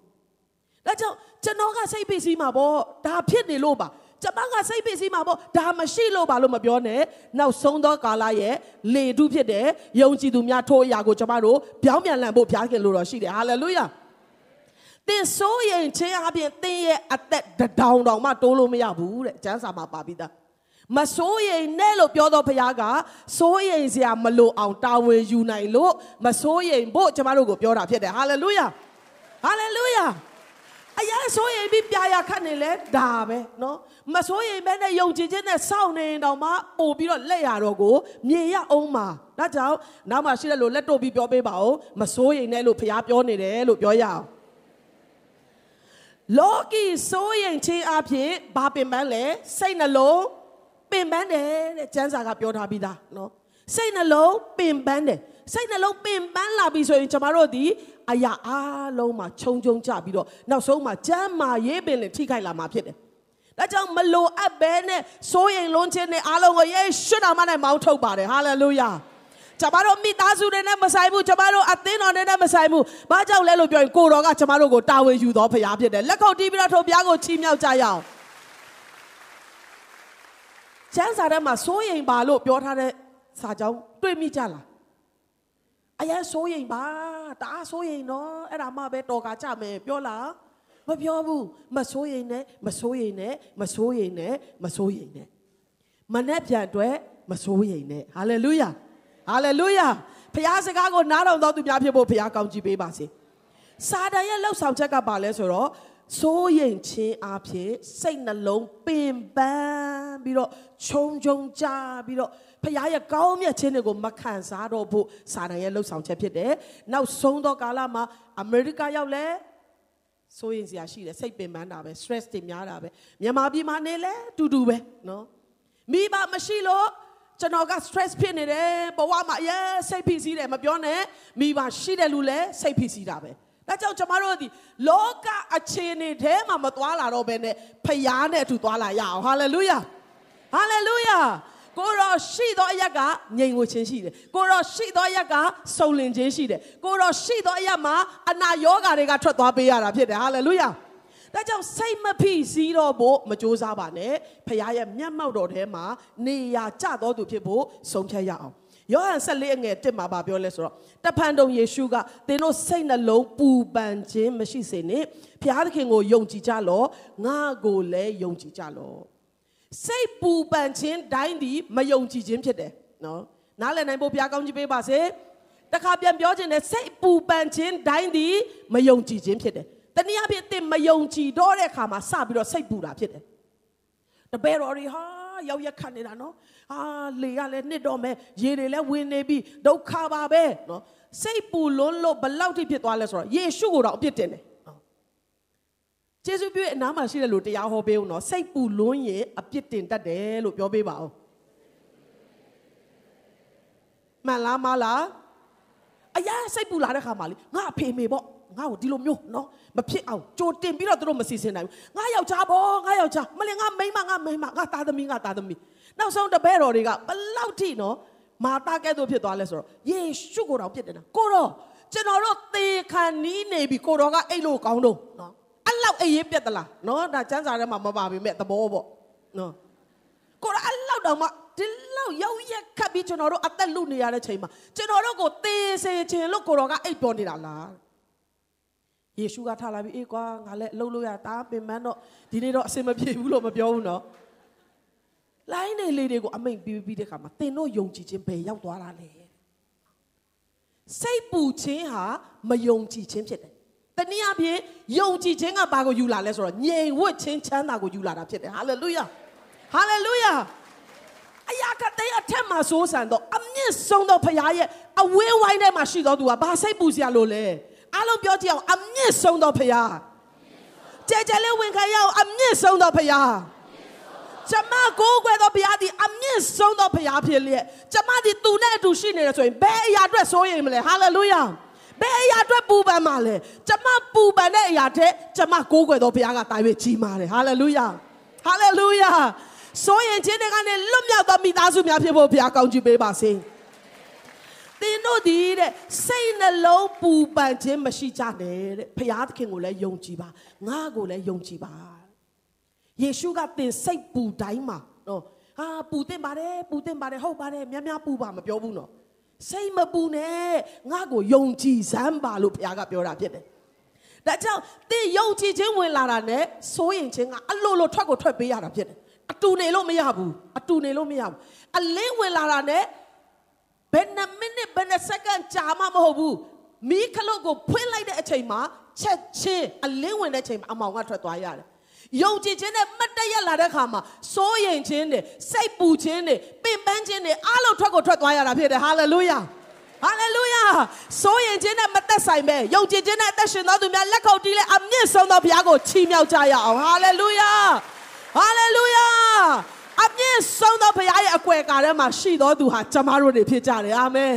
ဒါကြောင့်ကျွန်တော်ကစိတ်ဖိစီးမှာပေါ့ဒါဖြစ်နေလို့ပါကျမကစိတ်ဖိစီးမှာပေါ့ဒါမရှိလို့ပါလို့မပြောနဲ့နောက်ဆုံးသောကာလရဲ့လေထုဖြစ်တယ်ယုံကြည်သူများထိုးအရာကိုကျမတို့ပြောင်းပြန်လည်ဖို့ဘုရားခင်လို့တော့ရှိတယ်ဟာလေလုယာသင်စိုးရင်ချင်းအပြင်သင်ရဲ့အသက်တစ်တောင်တောင်မှတိုးလို့မရဘူးတဲ့ကျမ်းစာမှာပါပြီးသား မစိုးရိမ်နဲ့လို့ပြောတော့ဘုရားကစိုးရိမ်စရာမလိုအောင်တာဝန်ယူနိုင်လို့မစိုးရိမ်ဖို့ကျမတို့ကိုပြောတာဖြစ်တယ်ဟာလေလုယာဟာလေလုယာအရာစိုးရိမ်ပြီးပြာရခတ်နေလဲဒါပဲเนาะမစိုးရိမ်ပဲနဲ့ယုံကြည်ခြင်းနဲ့စောင့်နေတော့မှပို့ပြီးတော့လက်ရတော့ကိုမြေရအောင်မှာဒါကြောင့်နောက်မှရှိတယ်လို့လက်တို့ပြီးပြောပေးပါဦးမစိုးရိမ်နဲ့လို့ဘုရားပြောနေတယ်လို့ပြောရအောင်လောကီစိုးရိမ်ခြင်းအပြင်ဘာပင်ပန်းလဲစိတ်နှလုံး ပင်ပန်းတယ်တဲ့ကျမ်းစာကပြောထားပြီးသားနော်စိတ်နှလုံးပင်ပန်းတယ်စိတ်နှလုံးပင်ပန်းလာပြီဆိုရင်ကျမတို့ဒီအရာအလုံးမှာခြုံခြုံကြပြီးတော့နောက်ဆုံးမှာကျမ်းမာရေးပင်လည်းထိခိုက်လာမှာဖြစ်တယ်ဒါကြောင့်မလိုအပ်ဘဲနဲ့စိုးရင်လုံးချင်းနဲ့အားလုံးကိုယေရှုနာမနဲ့မောင်းထုတ်ပါတယ်ဟာလေလုယာကျမတို့မိသားစုတွေနဲ့မဆိုင်ဘူးကျမတို့အသင်းတော်တွေနဲ့မဆိုင်ဘူးဘာကြောင့်လဲလို့ပြောရင်ကိုတော်ကကျမတို့ကိုတာဝန်ယူတော်ဖရားဖြစ်တယ်လက်ခုပ်တီးပြီးတော့ထိုဘုရားကိုချီးမြှောက်ကြရအောင် ကျမ်းစာထဲမှာစိုးရိမ်ပါလို့ပြောထားတဲ့စာကြောင်းတွေ့မိကြလားအရင်စိုးရိမ်ပါတအားစိုးရိမ်နော်အဲ့ဒါမှပဲတော်ကကြမယ်ပြောလားမပြောဘူးမစိုးရိမ်နဲ့မစိုးရိမ်နဲ့မစိုးရိမ်နဲ့မစိုးရိမ်နဲ့မနဲ့ပြန်အတွက်မစိုးရိမ်နဲ့ဟာလေလုယာဟာလေလုယာဖခင်စကားကိုနားထောင်တော်သူများဖြစ်ဖို့ဖခင်ကောင်းချီးပေးပါစေစာတန်ရဲ့လှုပ်ဆောင်ချက်ကပါလဲဆိုတော့ စိုးရိမ်ခြင်းအပြင်စိတ်နှလုံးပင်ပန်းပြီးတော့ခြုံခြုံကြပြီးတော့ဖခင်ရဲ့ကောင်းမြတ်ခြင်းတွေကိုမခံစားတော့ဖို့စာတန်ရဲ့လှုပ်ဆောင်ချက်ဖြစ်တယ်။နောက်ဆုံးသောကာလမှာအမေရိကရောက်လဲစိုးရိမ်စရာရှိတယ်စိတ်ပင်ပန်းတာပဲ stress တွေများတာပဲမြန်မာပြည်မှာနေလဲတူတူပဲနော်မိဘမရှိလို့ကျွန်တော်က stress ဖြစ်နေတယ်ဘဝမှာအရင်စိတ်ဖိစီးတယ်မပြောနဲ့မိဘရှိတယ်လို့လဲစိတ်ဖိစီးတာပဲ။ ဒါကြောင့်ကျမတို့ဒီလောကအခြေအနေထဲမှာမသွားလာတော့ဘဲနဲ့ဖျားနဲ့အတူသွားလာရအောင်ဟာလေလုယာဟာလေလုယာကိုရောရှိသောအရက်ကငြိမ်ဝခြင်းရှိတယ်ကိုရောရှိသောအရက်ကစုံလင်ခြင်းရှိတယ်ကိုရောရှိသောအရက်မှာအနာယောဂါတွေကထွက်သွားပေးရတာဖြစ်တယ်ဟာလေလုယာဒါကြောင့်စိတ်မဖိစီးတော့ဖို့မကြိုးစားပါနဲ့ဖခင်ရဲ့မျက်မှောက်တော်ထဲမှာနေရာကျတော်သူဖြစ်ဖို့ဆုံးဖြတ်ရအောင် ယောဟန်14အငယ်1မှာဗာပြောလဲဆိုတော့တဖန်တုံယေရှုကသင်တို့စိတ်နှလုံးပူပန်ခြင်းမရှိစေနဲ့ဖျားသခင်ကိုယုံကြည်ကြလော့ငါကိုလည်းယုံကြည်ကြလော့စိတ်ပူပန်ခြင်းတိုင်းဒီမယုံကြည်ခြင်းဖြစ်တယ်နော်နားလည်နိုင်ဖို့ဘုရားကောင်းကြီးပေးပါစေတခါပြန်ပြောခြင်းနဲ့စိတ်ပူပန်ခြင်းတိုင်းဒီမယုံကြည်ခြင်းဖြစ်တယ်တနည်းအားဖြင့်သင်မယုံကြည်တော့တဲ့အခါမှာစပြီးတော့စိတ်ပူတာဖြစ်တယ်တပည့်တော်တွေဟာရောက်ရက်ခတ်နေတာနော် အာလေကလည်းနှစ်တော့မဲ့ရေတွေလည်းဝင်နေပြီဒုက္ခပါပဲနော်စိတ်ပူလွန်းလို့ဘလောက်ထိဖြစ်သွားလဲဆိုတော့ယေရှုကိုတော့အပြစ်တင်တယ်ကျေးဇူးပြုရဲ့အနားမှာရှိတဲ့လူတရားဟောပေးဦးနော်စိတ်ပူလွန်းရင်အပြစ်တင်တတ်တယ်လို့ပြောပေးပါဦးမှန်လားမလားအရာစိတ်ပူလာတဲ့ခါမှာလေငါအဖေမေပေါ့ငါ့ကိုဒီလိုမျိုးနော်မဖြစ်အောင်ကြိုတင်ပြီးတော့သူတို့မစီစဉ်နိုင်ဘူးငါယောက်ျားပေါ့ငါယောက်ျားမလင်ငါမိန်းမငါမိန်းမငါသားသမီးငါသားသမီး နောက်ဆုံးတပည့်တော်တွေကဘလောက်ထိနော်မာတာကဲ့သို့ဖြစ်သွားလဲဆိုတော့ယေရှုကိုတော့ပြစ်တယ်နော်ကိုတော့ကျွန်တော်တို့သေခံနီးနေပြီကိုတော်ကအဲ့လိုကောင်းတော့နော်အဲ့လောက်အေးရေးပြတ်သလားနော်ဒါစံစာထဲမှာမပါပေမဲ့သဘောပေါ့နော်ကိုတော့အဲ့လောက်တော့မှဒီလောက်ရောက်ရက်ခတ်ပြီးကျွန်တော်တို့အသက်လူနေရတဲ့ချိန်မှာကျွန်တော်တို့ကိုသေစေခြင်းလို့ကိုတော်ကအိပ်ပြောနေတာလားယေရှုကထားလာပြီးအေးကွာငါလည်းအလုပ်လုပ်ရတာပင်မတော့ဒီနေ့တော့အဆင်မပြေဘူးလို့မပြောဘူးနော် လိုင်းနေလေးတွေကိုအမိန်ပြီးပြီးတဲ့ခါမှာသင်တို့ယုံကြည်ခြင်းဘယ်ရောက်သွားတာလဲစိတ်ပူခြင်းဟာမယုံကြည်ခြင်းဖြစ်တယ်တနည်းအားဖြင့်ယုံကြည်ခြင်းကဘာကိုယူလာလဲဆိုတော့ငြိမ်ဝတ်ခြင်းချမ်းသာကိုယူလာတာဖြစ်တယ်ဟာလေလုယာဟာလေလုယာအရာကတဲ့အထက်မှာစိုးစံတော့အမြင့်ဆုံးသောဖခင်ရဲ့အဝင်းဝိုင်းထဲမှာရှိတော်သူကဘာစိတ်ပူစရာလို့လဲအားလုံးပြောကြည့်အောင်အမြင့်ဆုံးသောဖခင်ကြဲကြဲလေးဝင်ခံရအောင်အမြင့်ဆုံးသောဖခင် ကျမကိုးကွယ်သောဘုရားသည်အမြင့်ဆုံးသောဘုရားဖြစ်လျက်ကျမသည်သူနဲ့အတူရှိနေတယ်ဆိုရင်ဘယ်အရာအတွက်စိုးရိမ်မလဲဟာလေလုယာဘယ်အရာအတွက်ပူပန်မှာလဲကျမပူပန်တဲ့အရာတဲ့ကျမကိုးကွယ်သောဘုရားကတာ၍ကြီးမားတယ်ဟာလေလုယာဟာလေလုယာစိုးရင်ခြင်းတွေကနေလွတ်မြောက်သောမိသားစုများဖြစ်ဖို့ဘုရားကောင်းချီးပေးပါစေသင်တို့ဒီတဲ့စိတ်နှလုံးပူပန်ခြင်းမရှိကြနဲ့တဲ့ဘုရားသခင်ကိုလည်းယုံကြည်ပါငါ့ကိုလည်းယုံကြည်ပါ ယေရှုကသင်စိတ်ပူတိုင်းမှာနော်ဟာပူတင်ပါတယ်ပူတင်ပါတယ်ဟုတ်ပါတယ်များများပူပါမပြောဘူးနော်စိတ်မပူနဲ့ငါ့ကိုယုံကြည်စမ်းပါလို့ဘုရားကပြောတာဖြစ်တယ်ဒါကြောင့်သင်ယုံကြည်ခြင်းဝင်လာတာနဲ့စိုးရင်ခြင်းကအလိုလိုထွက်ကိုထွက်ပေးရတာဖြစ်တယ်အတူနေလို့မရဘူးအတူနေလို့မရဘူးအလင်းဝင်လာတာနဲ့ဘယ်နှမိနစ်ဘယ်နှစက္ကန့်ကြာမှမဟုတ်ဘူးမီးခလုတ်ကိုဖွင့်လိုက်တဲ့အချိန်မှာချက်ချင်းအလင်းဝင်တဲ့အချိန်မှာအမောင်ကထွက်သွားရတယ် ယုံကြည်ခြင်းနဲ့မတ်တရက်လာတဲ့ခါမှာစိုးရင်ခြင်းနဲ့စိတ်ပူခြင်းနဲ့ပင်ပန်းခြင်းနဲ့အားလုံးထွက်ကိုထွက်သွားရတာဖြစ်တယ်ဟာလေလုယာဟာလေလုယာစိုးရင်ခြင်းနဲ့မသက်ဆိုင်ပဲယုံကြည်ခြင်းနဲ့အသက်ရှင်သောသူများလက်ခုပ်တီးလဲအမြင့်ဆုံးသောဘုရားကိုချီးမြှောက်ကြရအောင်ဟာလေလုယာဟာလေလုယာအမြင့်ဆုံးသောဘုရားရဲ့အကွယ်ကာထဲမှာရှိသောသူဟာကျမတို့တွေဖြစ်ကြတယ်အာမင်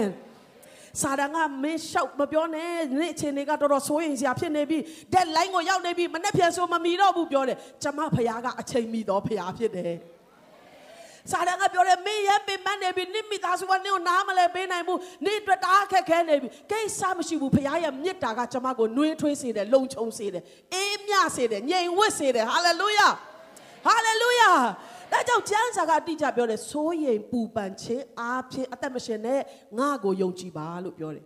စာတန်ကမင်းလျှောက်မပြောနဲ့နေ့အချိန်တွေကတော်တော်စိုးရင်စရာဖြစ်နေပြီဒက်လိုင်းကိုရောက်နေပြီမနဲ့ပြန်ဆိုမမီတော့ဘူးပြောတယ်ကျမဖခင်ကအချိန်မီတော့ဖခင်ဖြစ်တယ်စာတန်ကပြောတယ်မင်းရဲ့ပင်မနေပြီနိမိသားစုကနင့်ကိုနားမလဲပေးနိုင်ဘူးနေ့အတွက်တအားခက်ခဲနေပြီကိစ္စမရှိဘူးဖခင်ရဲ့မြစ်တာကကျမကိုနှွေးထွေးစေတယ်လုံခြုံစေတယ်အေးမြစေတယ်ငြိမ်ဝတ်စေတယ်ဟာလေလုယာဟာလေလုယာ ဒါကြောင့်ကျမ်းစာကအတိအကျပြောတယ်စိုးရိမ်ပူပန်ခြင်းအားဖြင့်အသက်မရှင်နဲ့ငါ့ကိုယုံကြည်ပါလို့ပြောတယ်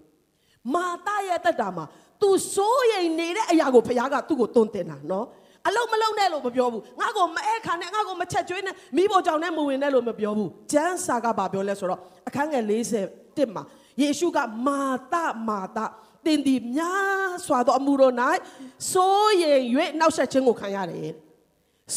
မာတရဲ့အသက်တာမှာ तू စိုးရိမ်နေတဲ့အရာကိုဘုရားကသူ့ကိုတွန်းတင်တာနော်အလုံးမလုံးနဲ့လို့မပြောဘူးငါ့ကိုမအဲခါနဲ့ငါ့ကိုမချက်ကျွေးနဲ့မိဖို့ကြောင့်နဲ့မဝင်နဲ့လို့မပြောဘူးကျမ်းစာကဘာပြောလဲဆိုတော့အခန်းငယ်40မှာယေရှုကမာတမာတတင်ဒီများစွာသောအမှုတော်၌စိုးရိမ်၍နောက်ဆက်ခြင်းကိုခံရတယ်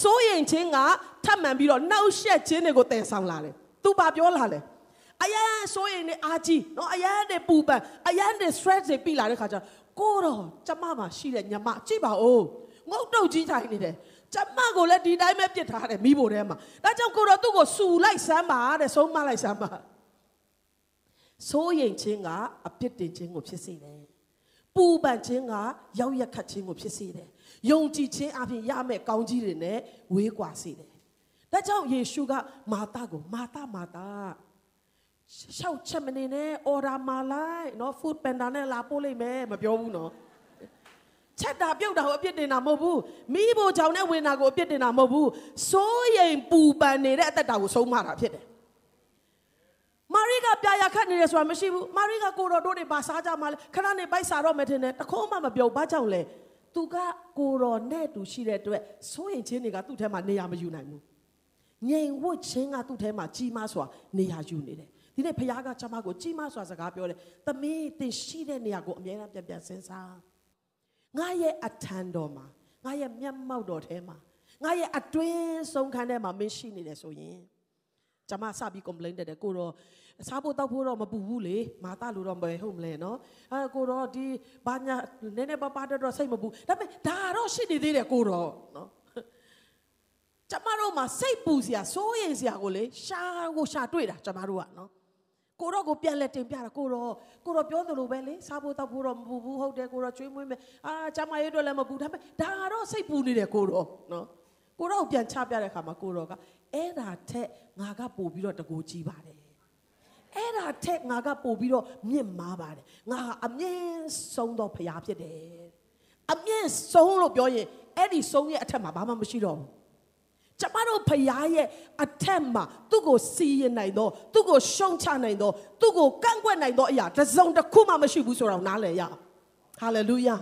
စိုးရိမ်ခြင်းကထပ်မံပြီးတော့နှောက်ယှက်ခြင်းတွေကိုတည်ဆောင်လာတယ်။ तू ဘာပြောလာလဲ။အရန်စိုးရိမ်နေအာကြီးနော်အရန်နေပူပန်အရန်နေ stress တွေပြီးလာတဲ့ခါကျကိုတော့ကျမမှာရှိတဲ့ညမကြည့်ပါဦးငုတ်တုတ်ကြီးထိုင်နေတယ်ကျမကိုလည်းဒီတိုင်းပဲပြစ်ထားတယ်မိဖို့ထဲမှာဒါကြောင့်ကိုတော့သူ့ကိုစူလိုက်စမ်းပါတဲ့ဆုံးမလိုက်စမ်းပါစိုးရိမ်ခြင်းကအပြစ်တင်ခြင်းကိုဖြစ်စေတယ်ပူပန်ခြင်းကရောက်ရက်ခတ်ခြင်းကိုဖြစ်စေတယ် ယုံကြည်ခြင်းအပြင်ရမယ့်ကောင်းကြီးတွေနဲ့ဝေးကွာစေတယ်။ဒါကြောင့်ယေရှုကမာသကိုမာသမာသရှောက်ချက်မနေနဲ့အော်ဒါမာလိုက်နော် food panda နဲ့လာပို့လိုက်မယ်မပြောဘူးနော်။ချက်တာပြုတ်တာကိုအပြစ်တင်တာမဟုတ်ဘူး။မိဖို့ကြောင့်နဲ့ဝင်တာကိုအပြစ်တင်တာမဟုတ်ဘူး။စိုးရိမ်ပူပန်နေတဲ့အသက်တာကိုဆုံးမတာဖြစ်တယ်။မာရိကပြာရခတ်နေတယ်ဆိုတာမရှိဘူး။မာရိကကိုတော်တို့တွေပါစားကြမှာလဲခဏနေပိုက်စားတော့မယ်ထင်တယ်။တခုံးမှမပြောဘာကြောင့်လဲ။ သူကကိုတော်နဲ့တူရှိတဲ့အတွက်စိုးရင်ချင်းတွေကသူ့ထဲမှာနေရာမယူနိုင်ဘူးငြိမ်ဝတ်ခြင်းကသူ့ထဲမှာကြီးမားစွာနေရာယူနေတယ်ဒီနေ့ဖခင်ကကျွန်မကိုကြီးမားစွာစကားပြောတယ်သမီးတင်ရှိတဲ့နေရာကိုအမြဲတမ်းပြန်ပြန်စဉ်းစားငါရဲ့အထံတော်မှာငါရဲ့မျက်မှောက်တော်ထဲမှာငါရဲ့အတွင်းဆုံးခန်းထဲမှာမင်းရှိနေတယ်ဆိုရင်ကျွန်မစပြီး complain တက်တယ်ကိုတော့ စားဖို့တောက်ဖို့တော့မပူဘူးလေမာတာလို့တော့မဟုတ်မလဲနော်အဲကိုတော့ဒီဘာညာနည်းနည်းပါးပါးတော့စိတ်မပူဒါပေမဲ့ဒါတော့ရှိနေသေးတယ်ကိုတော့နော်ကျမတို့မှာစိတ်ပူစရာစိုးရိမ်စရာကိုလေရှာကိုရှာတွေ့တာကျမတို့ကနော်ကိုတော့ကိုပြန်လက်တင်ပြတာကိုတော့ကိုတော့ပြောသလိုပဲလေစားဖို့တောက်ဖို့တော့မပူဘူးဟုတ်တယ်ကိုတော့ကျွေးမွေးမယ်အာကျမရဲ့အတွက်လည်းမပူဒါပေမဲ့ဒါတော့စိတ်ပူနေတယ်ကိုတော့နော်ကိုတော့ပြန်ချပြတဲ့အခါမှာကိုတော့ကအဲ့ဒါထက်ငါကပို့ပြီးတော့တကူကြီးပါတယ် အဲ့ဒါထက်ငါကပို့ပြီးတော့မြင့်မားပါတယ်ငါဟာအမြင့်ဆုံးသောဖရားဖြစ်တယ်အမြင့်ဆုံးလို့ပြောရင်အဲ့ဒီဆုံးရဲ့အထက်မှာဘာမှမရှိတော့ဘူးကျမတို့ဖရားရဲ့အထက်မှာသူ့ကိုစီရင်နိုင်တော့သူ့ကိုရှုံချနိုင်တော့သူ့ကိုကန့်ကွက်နိုင်တော့အရာတစ်စုံတစ်ခုမှမရှိဘူးဆိုတော့နားလည်ရဟာလေလုယာ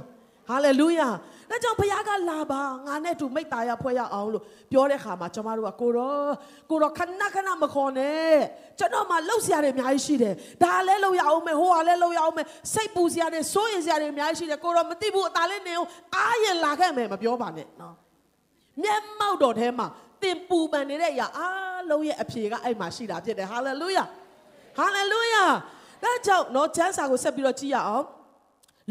ဟာလေလုယာ ။ဒါကြောင့်ဘုရားကလာပါငါနဲ့တူမိတ်သားရဖွဲ့ရအောင်လို့ပြောတဲ့ခါမှာကျွန်မတို့ကကိုတော့ကိုတော့ခဏခဏမခေါ်နဲ့ကျွန်တော်မှလှုပ်ရှားတယ်အများကြီးရှိတယ်။ဒါလည်းလှုပ်ရအောင်မယ်ဟိုကလည်းလှုပ်ရအောင်မယ်စိတ်ပူစရာနဲ့စိုးရင်စရာတွေအများကြီးရှိတယ်ကိုတော့မသိဘူးအသာလေးနေအောင်အားရင်လာခဲ့မယ်မပြောပါနဲ့နော်။မျက်မှောက်တော်ထဲမှာသင်ပူပန်နေတဲ့အရာအားလုံးရဲ့အဖြေကအဲ့မှာရှိတာဖြစ်တယ်ဟာလေလုယာဟာလေလုယာဒါကြောင့်နော်ချမ်းစာကိုဆက်ပြီးတော့ကြည့်ရအောင်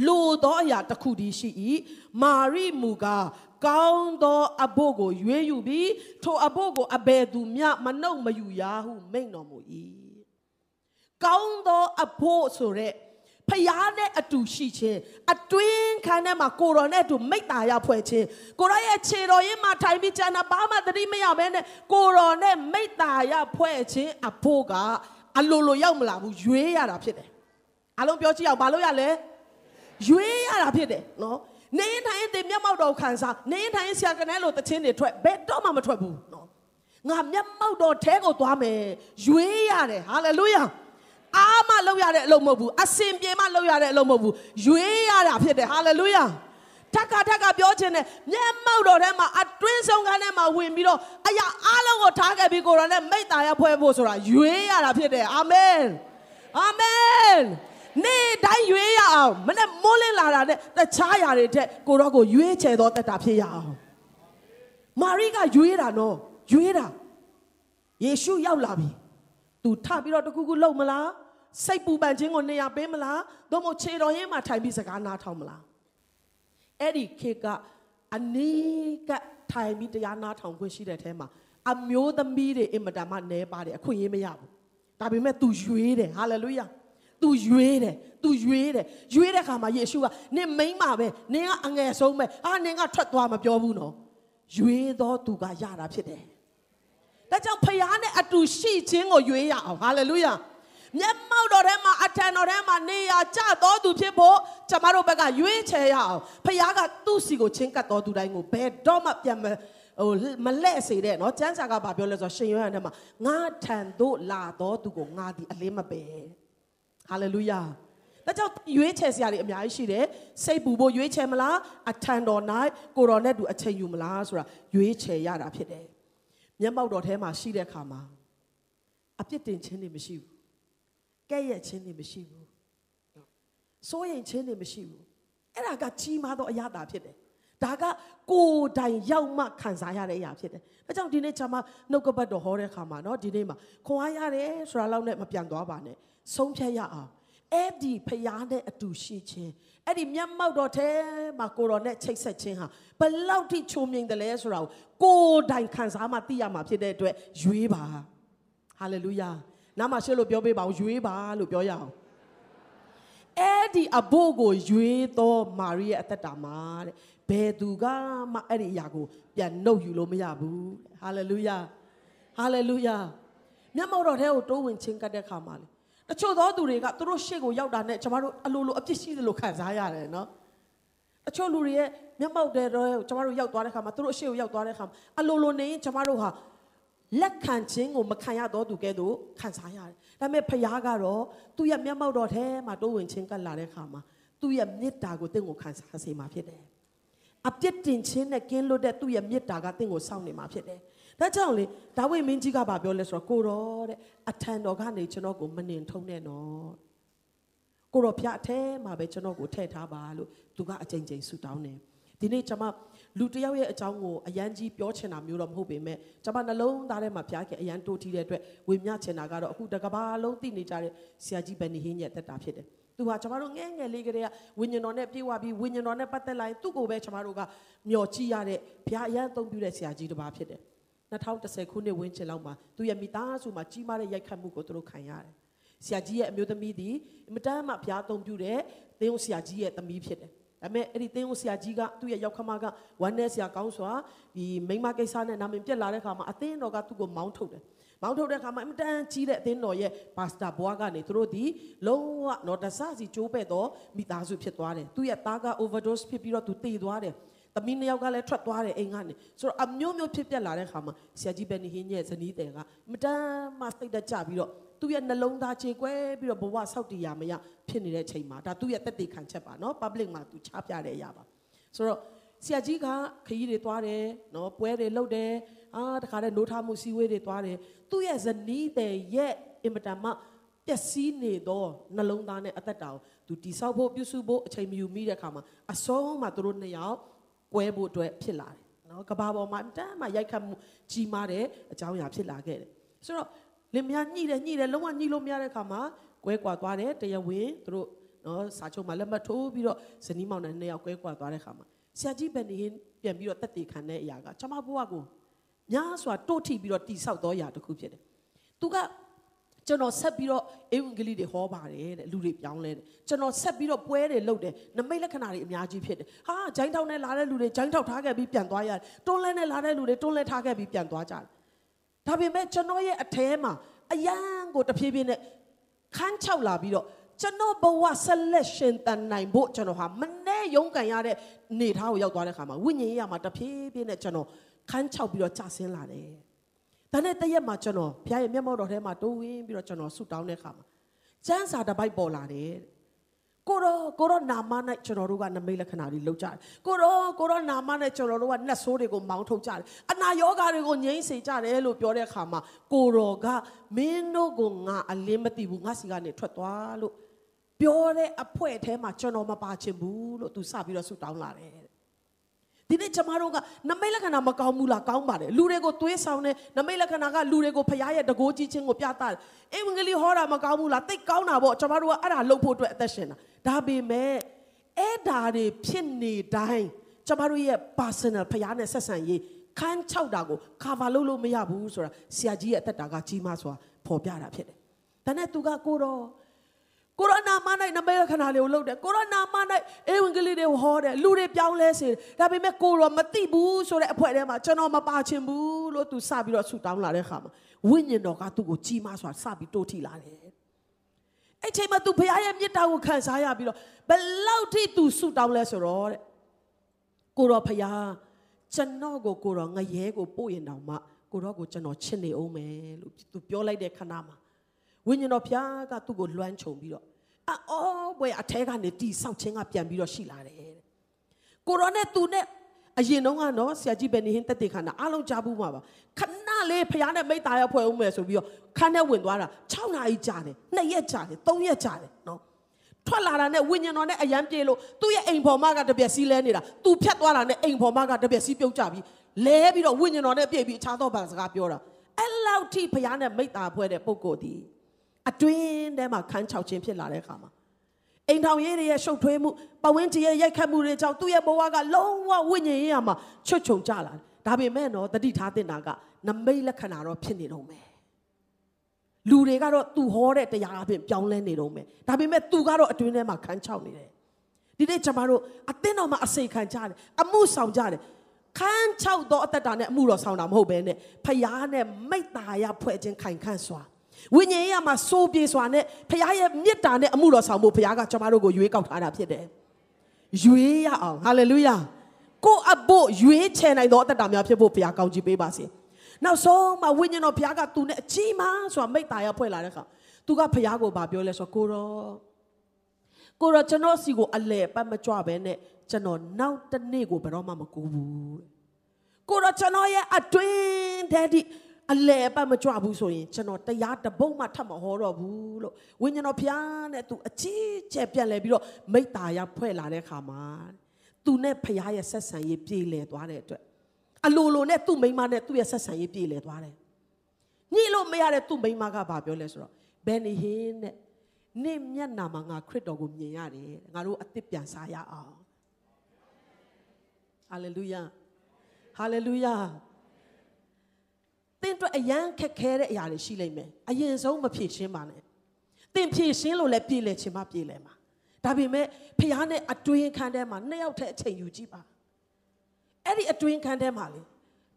လိုသောအရာတစ်ခုတည်းရှိ၏မာရိမူကားကောင်းသောအဖို့ကိုရွေးယူပြီးထိုအဖို့ကိုအဘယ်သူမျှမနှုတ်မယူရဟုမိန့်တော်မူ၏ကောင်းသောအဖို့ဆိုတဲ့ဖယားနဲ့အတူရှိခြင်းအတွင်းခန်းထဲမှာကိုတော်နဲ့အတူမိတ်တာရဖွဲ့ခြင်းကိုရောရဲ့ခြေတော်ရင်းမှာထိုင်ပြီးကျန်တာဘာမှသတိမရဘဲနဲ့ကိုတော်နဲ့မိတ်တာရဖွဲ့ခြင်းအဖို့ကအလိုလိုရောက်မလာဘူးရွေးရတာဖြစ်တယ်အလုံးပြောကြည့်အောင်ဘာလို့ရလဲ ရွေးရတာဖြစ်တယ်နော်နေရင်ထိုင်ရင်တင်မျက်မှောက်တော်ခံစားနေရင်ထိုင်ရင်ဆရာကနဲလို့တခြင်းတွေထွက်ဘယ်တော့မှမထွက်ဘူးနော်ငါမျက်မှောက်တော်ထဲကိုသွားမယ်ရွေးရတယ်ဟာလေလုယာအားမလုပ်ရတဲ့အလုပ်မဟုတ်ဘူးအစင်ပြေမလုပ်ရတဲ့အလုပ်မဟုတ်ဘူးရွေးရတာဖြစ်တယ်ဟာလေလုယာထက်ကထက်ကပြောခြင်းနဲ့မျက်မှောက်တော်ထဲမှာအတွင်းဆုံးကန်းထဲမှာဝင်ပြီးတော့အရာအားလုံးကိုထားခဲ့ပြီးကိုယ်တော်နဲ့မိတ်တာရဖွဲ့ဖို့ဆိုတာရွေးရတာဖြစ်တယ်အာမင်အာမင် နေ့တိုင်းရွေးရအောင်မနဲ့မိုးလင်းလာတာနဲ့တခြားຢာတွေထက်ကိုတော့ကိုရွေးချယ်သောတက်တာဖြစ်ရအောင်မာရိကရွေးတာနော်ရွေးတာယေရှုရောက်လာပြီသူထပြီးတော့တခုခုလုံမလားစိတ်ပူပန်ခြင်းကိုနေရာပေးမလားသို့မဟုတ်ခြေတော်ရင်းမှာထိုင်ပြီးစကားနားထောင်မလားအဲ့ဒီခေတ်ကအနီးကထိုင်ပြီးတရားနားထောင်ခွင့်ရှိတဲ့အထဲမှာအမျိုးသမီးတွေအင်မတန်မှနဲပါတယ်အခွင့်အရေးမရဘူးဒါပေမဲ့ तू ရွေးတယ်ဟာလေလုယာ သူရွေးတယ်သူရွေးတယ်ရွေးတဲ့ခါမှာယေရှုကနင်မိမ့်ပါပဲနင်ကအငယ်ဆုံးပဲအာနင်ကထွက်သွားမပြောဘူးနော်ရွေးသောသူကရတာဖြစ်တယ်ဒါကြောင့်ဖခင်နဲ့အတူရှိခြင်းကိုရွေးရအောင်ဟာလေလုယာမျက်မှောက်တော်ထဲမှာအထံတော်ထဲမှာနေရာကျတော်သူဖြစ်ဖို့ကျမတို့ဘက်ကရွေးချယ်ရအောင်ဖခင်ကသူ့စီကိုချင်းကပ်တော်သူတိုင်းကိုဘယ်တော့မှပြန်မဟိုမလက်စေတဲ့နော်ကျမ်းစာကဘာပြောလဲဆိုတော့ရှင်ယောဟန်ထဲမှာငါထံသို့လာတော်သူကိုငါဒီအလင်းမပယ် ဟာလေလုယာဒါကြောင့်ရွေးချယ်စရာတွေအများကြီးရှိတယ်စိတ်ပူဖို့ရွေးချယ်မလားအထံတော်၌ကိုတော်နဲ့တူအချိန်ယူမလားဆိုတာရွေးချယ်ရတာဖြစ်တယ်မျက်မှောက်တော်ထဲမှာရှိတဲ့အခါမှာအပြစ်တင်ခြင်းတွေမရှိဘူးကဲ့ရဲ့ခြင်းတွေမရှိဘူးစိုးရိမ်ခြင်းတွေမရှိဘူးအဲ့ဒါကကြီးမားသောအရာတာဖြစ်တယ်ဒါကကိုယ်တိုင်ရောက်မှခံစားရတဲ့အရာဖြစ်တယ်။အဲကြောင့်ဒီနေ့ကျွန်မနှုတ်ကပတ်တော်ဟောတဲ့အခါမှာနော်ဒီနေ့မှာခွန်အားရတယ်ဆိုတာလောက်နဲ့မပြန်သွားပါနဲ့။ ဆုံးဖြတ်ရအောင်။အဲ့ဒီဖျားနဲ့အတူရှိခြင်းအဲ့ဒီမျက်မှောက်တော်ထဲမှာကိုတော်နဲ့ချိတ်ဆက်ခြင်းဟာဘယ်လောက်ထိချုံမြိန်တယ်လဲဆိုတာကိုကိုယ်တိုင်ခံစားမှသိရမှာဖြစ်တဲ့အတွက်ရွေးပါ။ဟာလေလုယာ။နားမှာရှေ့လို့ပြောပေးပါဦးရွေးပါလို့ပြောရအောင်။အဲ့ဒီအဖို့ကိုရွေးသောမာရိရဲ့အသက်တာမှာတဲ့ဘယ်သူကမှအဲ့ဒီအရာကိုပြန်နှုတ်ယူလို့မရဘူးဟာလေလုယာဟာလေလုယာမျက်မှောက်တော်ထဲကိုတိုးဝင်ချင်းကပ်တဲ့ခါမှာလေ တချို့သောသူတွေကသူတို့ရှေ့ကိုရောက်တာနဲ့ကျမတို့အလိုလိုအပြစ်ရှိတယ်လို့ခံစားရတယ်နော်တချို့လူတွေရဲ့မျက်မှောက်တဲ့တော့ကျမတို့ရောက်သွားတဲ့ခါမှာသူတို့အရှိကိုရောက်သွားတဲ့ခါမှာအလိုလိုနေရင်ကျမတို့ဟာလက်ခံခြင်းကိုမခံရတော့သူကဲ့သို့ခံစားရတယ်။ဒါပေမဲ့ဖခင်ကတော့သူ့ရဲ့မျက်မှောက်တော်ထဲမှာတိုးဝင်ခြင်းကပ်လာတဲ့ခါမှာသူ့ရဲ့မေတ္တာကိုတင့်ကိုခံစားစေမှာဖြစ်တယ်။အပြစ်တင်ခြင်းနဲ့ကင်းလွတ်တဲ့သူ့ရဲ့မေတ္တာကတင့်ကိုစောင့်နေမှာဖြစ်တယ်။ ဒါကြောင့်လေဒါဝိမင်းကြီးကဗာပြောလဲဆိုတော့ကိုတော်တဲ့အထံတော်ကနေကျွန်တော်ကိုမနှင်ထုံးနဲ့နော်။ကိုတော်ဖျားအထဲမှာပဲကျွန်တော်ကိုထည့်ထားပါလို့သူကအကြိမ်ကြိမ်ဆုတောင်းတယ်။ဒီနေ့ကျွန်မလူတယောက်ရဲ့အကြောင်းကိုအရန်ကြီးပြောချင်တာမျိုးတော့မဟုတ်ပေမဲ့ကျွန်မနှလုံးသားထဲမှာဖျားခင်အရန်တိုးထီးတဲ့အတွက်ဝေမျှချင်တာကတော့အခုတကဘာလုံးသိနေကြတဲ့ဆရာကြီးဘန်နီဟင်းရဲ့တက်တာဖြစ်တယ်။သူဟာကျွန်တော်တို့ငယ်ငယ်လေးကတည်းကဝိညာဉ်တော်နဲ့ပြေဝပြီးဝိညာဉ်တော်နဲ့ပတ်သက်လိုက်သူ့ကိုပဲကျွန်တော်တို့ကမျှော်ကြည့်ရတဲ့ဘုရားအရန်အသုံးပြုတဲ့ဆရာကြီးတစ်ပါးဖြစ်တယ်။ 2010ခုနှစ်ဝန်းကျင်လောက်မှာသူရဲ့မိသားစုမှာကြီးမားတဲ့ရိုက်ခတ်မှုကိုသူတို့ခံရတယ်။ဆရာကြီးရဲ့အမျိုးသမီးသည်အမတန်မှဘုရားအသုံးပြုတဲ့သင်းဆရာကြီးရဲ့သမီးဖြစ်တယ်။ဒါပေမဲ့အဲ့ဒီသင်းဦးဆရာကြီးကသူ့ရဲ့ရောက်ခမကဝမ်းနဲ့ဆရာကောင်းစွာဒီမိမကိစ္စနဲ့နာမည်ပြက်လာတဲ့ခါမှာအသင်းတော်ကသူ့ကိုမောင်းထုတ်တယ်မောင်းထုတ်တဲ့ခါမှာအင်တန်ကြီးတဲ့အသင်းတော်ရဲ့ပါစတာဘွားကနေသူတို့ဒီလုံးဝတော့တဆစီကျိုးပဲ့တော့မိသားစုဖြစ်သွားတယ်သူ့ရဲ့သားက overdose ဖြစ်ပြီးတော့သူတည်သွားတယ် သမီးနှစ်ယောက်ကလည်းထွက်သွားတယ်အိမ်ကနေဆိုတော့အမျိုးမျိုးဖြစ်ပြက်လာတဲ့ခါမှာဆရာကြီးဘယ်နေဟင်းရဲ့ဇနီးတဲ့ကမတန်မှစိတ်တကြပြီးတော့သူ့ရဲ့နှလုံးသားခြေကွဲပြီးတော့ဘဝဆောက်တည်ရမရဖြစ်နေတဲ့အချိန်မှာဒါသူ့ရဲ့တက်တည်ခံချက်ပါနော် public မှာသူချပြတဲ့အရာပါဆိုတော့ဆရာကြီးကခရီးတွေသွားတယ်နော်ပွဲတွေလုပ်တယ်အာတခါတည်းနိုးထမှုစီဝေးတွေသွားတယ်သူ့ရဲ့ဇနီးတဲ့ရဲ့အင်မတန်မှပျက်စီးနေသောနှလုံးသားနဲ့အသက်တာကိုသူတိဆောက်ဖို့ပြုစုဖို့အချိန်မယူမိတဲ့အခါမှာအဆုံးမှာသူတို့နှစ်ယောက် ကွဲဖို့အတွက်ဖြစ်လာတယ်နော်ကဘာပေါ်မှာတမ်းမှရိုက်ခတ်မှုကြီးမားတဲ့အကြောင်းအရာဖြစ်လာခဲ့တယ်ဆိုတော့လင်မယားညှိတယ်ညှိတယ်လုံးဝညှိလို့မရတဲ့ခါမှာကွဲကွာသွားတယ်တရားဝင်သူတို့နော်စာချုပ်မှာလက်မှတ်ထိုးပြီးတော့ဇနီးမောင်နှံနှစ်ယောက်ကွဲကွာသွားတဲ့ခါမှာဆရာကြီးဘယ်နေပြန်ပြီးတော့တက်တည်ခံတဲ့အရာကကျွန်မဘဝကိုများစွာတိုးထိပြီးတော့တိဆောက်သောအရာတစ်ခုဖြစ်တယ်သူက ကျွန်တော်ဆက်ပြီးတော့အေဝံဂေလိတွေဟောပါတယ်တဲ့လူတွေပြောင်းလဲတယ်ကျွန်တော်ဆက်ပြီးတော့ပွဲတွေလုပ်တယ်နမိတ်လက္ခဏာတွေအများကြီးဖြစ်တယ်ဟာဂျိုင်းထောက်နဲ့လာတဲ့လူတွေဂျိုင်းထောက်ထားခဲ့ပြီးပြန်သွားရတယ်တွန်းလဲနဲ့လာတဲ့လူတွေတွန်းလဲထားခဲ့ပြီးပြန်သွားကြတယ်ဒါပေမဲ့ကျွန်တော်ရဲ့အထဲမှာအယံကိုတဖြည်းဖြည်းနဲ့ခန်းချောက်လာပြီးတော့ကျွန်တော်ဘဝဆက်လက်ရှင်တန်နိုင်ဖို့ကျွန်တော်ဟာမနဲ့ရုန်းကန်ရတဲ့နေသားကိုရောက်သွားတဲ့ခါမှာဝိညာဉ်ရေးရမှာတဖြည်းဖြည်းနဲ့ကျွန်တော်ခန်းချောက်ပြီးတော့ကြာဆင်းလာတယ်။ ဒါနဲ့တရက်မှာကျွန်တော်ဘုရားရဲ့မျက်မှောက်တော်ထဲမှာတိုးဝင်ပြီးတော့ကျွန်တော်ဆုတောင်းတဲ့ခါမှာကျမ်းစာတစ်ပိုက်ပေါ်လာတယ်တဲ့။ကိုရောကိုရောနာမ၌ကျွန်တော်တို့ကနမိတ်လက္ခဏာတွေလုပ်ကြတယ်။ကိုရောကိုရောနာမနဲ့ကျွန်တော်တို့ကနှက်ဆိုးတွေကိုမောင်းထုတ်ကြတယ်။အနာယောဂါတွေကိုငြိမ်းစေကြတယ်လို့ပြောတဲ့အခါမှာကိုရောကမင်းတို့ကငါအလင်းမသိဘူးငါစီကနေထွက်သွားလို့ပြောတဲ့အဖွဲအဲထဲမှာကျွန်တော်မပါချင်ဘူးလို့သူစပြီးတော့ဆုတောင်းလာတယ်တဲ့ ဒီနေ့ကျမတို့ကနမိတ်လက္ခဏာမကောင်းဘူးလားကောင်းပါတယ်လူတွေကိုသွေးဆောင်တဲ့နမိတ်လက္ခဏာကလူတွေကိုဖရားရဲ့တကိုးကြီးခြင်းကိုပြသတယ်အင်္ဂလိပ်ဟောတာမကောင်းဘူးလားတိတ်ကောင်းတာပေါ့ကျမတို့ကအဲ့ဒါလုပ်ဖို့အတွက်အသက်ရှင်တာဒါပေမဲ့အဲ့ဒါတွေဖြစ်နေတိုင်းကျမတို့ရဲ့ personal ဖရားနဲ့ဆက်ဆံရေးခန်းချောက်တာကို cover လုပ်လို့မရဘူးဆိုတာဆရာကြီးရဲ့အသက်တာကကြီးမားစွာဖော်ပြတာဖြစ်တယ်ဒါနဲ့သူကကိုတော့ ကိုရိုနာမ၌နမိတ်ခဏလေးကိုလုပ်တယ်ကိုရိုနာမ၌အေဝံဂေလိတွေဟောတယ်လူတွေပြောင်းလဲစေတယ်ဒါပေမဲ့ကိုရောမသိဘူးဆိုတဲ့အဖွဲထဲမှာကျွန်တော်မပါချင်ဘူးလို့သူစပြီးတော့ဆူတောင်းလာတဲ့ခါမှာဝိညာဉ်တော်ကသူ့ကိုကြီးမားစွာစပြီးတိုးထိလာတယ်အဲ့ချိန်မှာသူဘုရားရဲ့မြတ်တာကိုခံစားရပြီးတော့ဘယ်လောက်ထိသူဆူတောင်းလဲဆိုတော့တဲ့ကိုရောဘုရားကျွန်တော်ကိုကိုရောငရဲကိုပို့ရင်တောင်မှကိုရောကိုကျွန်တော်ချစ်နေအောင်မယ်လို့သူပြောလိုက်တဲ့ခဏမှာ ဝိညာဉ်တော်ဖျားကသူ့ကိုလွှမ်းခြုံပြီးတော့အော်ဘွယ်အထဲကနေတီဆောက်ခြင်းကပြန်ပြီးတော့ရှိလာတယ်တဲ့ကိုရောနဲ့သူနဲ့အရင်တုန်းကနော်ဆရာကြီးဘယ်နေဟင်းတက်တေခန္ဓာအားလုံးကြားဘူးမှာပါခဏလေးဖျားနဲ့မိသားရဖွဲ့အောင်မယ်ဆိုပြီးတော့ခန်းထဲဝင်သွားတာ6နာရီကြာတယ်2ရက်ကြာတယ်3ရက်ကြာတယ်နော်ထွက်လာတာနဲ့ဝိညာဉ်တော်နဲ့အယံပြေလို့သူ့ရဲ့အိမ်ဖော်မကတပြက်စီးလဲနေတာသူဖြတ်သွားတာနဲ့အိမ်ဖော်မကတပြက်စီးပြုတ်ကြပြီးလဲပြီးတော့ဝိညာဉ်တော်နဲ့ပြည့်ပြီးအခြားသောဘာစကားပြောတာအဲ့လောက်ထိဖျားနဲ့မိသားဖွဲ့တဲ့ပုံကိုယ်ဒီ အတွင်းထဲမှာခန်းချောက်ခြင်းဖြစ်လာတဲ့အခါမှာအိမ်ထောင်ရေးတွေရဲ့ရှုပ်ထွေးမှုပဝင်းကြီးရဲ့ရိုက်ခတ်မှုတွေကြောင့်သူ့ရဲ့ဘဝကလုံးဝဝိညာဉ်ရေးရမှာချွတ်ချုံကြလာတယ်ဒါပေမဲ့တော့တတိထားတင်တာကနမိတ်လက္ခဏာတော့ဖြစ်နေတော့မယ်လူတွေကတော့သူဟောတဲ့တရားအဖြစ်ပြောင်းလဲနေတော့မယ်ဒါပေမဲ့သူကတော့အတွင်းထဲမှာခန်းချောက်နေတယ်ဒီနေ့ကျွန်တော်တို့အသင်းတော်မှာအစိခံကြတယ်အမှုဆောင်ကြတယ်ခန်းချောက်တော့အသက်တာနဲ့အမှုတော်ဆောင်တာမဟုတ်ဘဲနဲ့ဖျားနဲ့မိတ်ตาရဖွဲ့ခြင်းခိုင်ခန့်စွာ ဝိညာဉ်ရေးမှာစိုးပြေစွာနဲ့ဖခင်ရဲ့မေတ္တာနဲ့အမှုတော်ဆောင်ဖို့ဖခင်ကကျွန်တော်တို့ကိုရွေးကောက်ထားတာဖြစ်တယ်။ရွေးရအောင်ဟာလေလုယာ။ကိုအဖို့ရွေးချယ်နိုင်သောအသက်တာများဖြစ်ဖို့ဖခင်ကောင်းချီးပေးပါစေ။နောက်ဆုံးမှာဝိညာဉ်တော်ဖခင်ကသူနဲ့အကြီးမားဆိုတာမိတ္တာရဖွဲ့လာတဲ့အခါသူကဖခင်ကိုဗာပြောလဲဆိုကိုရောကိုရောကျွန်တော်စီကိုအလဲပတ်မကြွပဲနဲ့ကျွန်တော်နောက်တစ်နေ့ကိုဘယ်တော့မှမကူဘူး။ကိုရောကျွန်တော်ရဲ့အတွင်းတဲ့ဒီ အလဲအပတ်မကြွဘူးဆိုရင်ကျွန်တော်တရားတပုတ်မှထပ်မဟောတော့ဘူးလို့ဝိညာဉ်တော်ဖျားနဲ့သူအကြီးကျယ်ပြက်လဲပြီးတော့မိတ္တာရဖွဲ့လာတဲ့ခါမှာသူနဲ့ဖျားရဲ့ဆက်ဆံရေးပြေလည်သွားတဲ့အတွက်အလိုလိုနဲ့သူ့မိန်းမနဲ့သူ့ရဲ့ဆက်ဆံရေးပြေလည်သွားတယ်ညှိလို့မရတဲ့သူ့မိန်းမကဘာပြောလဲဆိုတော့ဘယ်နေဟင်းနဲ့နေမျက်နာမှာငါခရစ်တော်ကိုမြင်ရတယ်ငါတို့အသစ်ပြန်စားရအောင်ဟာလေလုယာဟာလေလုယာ င့်အတွက်အရန်ခက်ခဲတဲ့အရာတွေရှိလိမ့်မယ်အရင်ဆုံးမဖြေရှင်းပါနဲ့သင်ဖြေရှင်းလို့လည်းပြည်လဲချင်မှပြည်လဲမှာဒါပေမဲ့ဖះနဲ့အတွင်းခန်းထဲမှာနှစ်ယောက်ထက်အချိန်ယူကြည့်ပါအဲ့ဒီအတွင်းခန်းထဲမှာလေ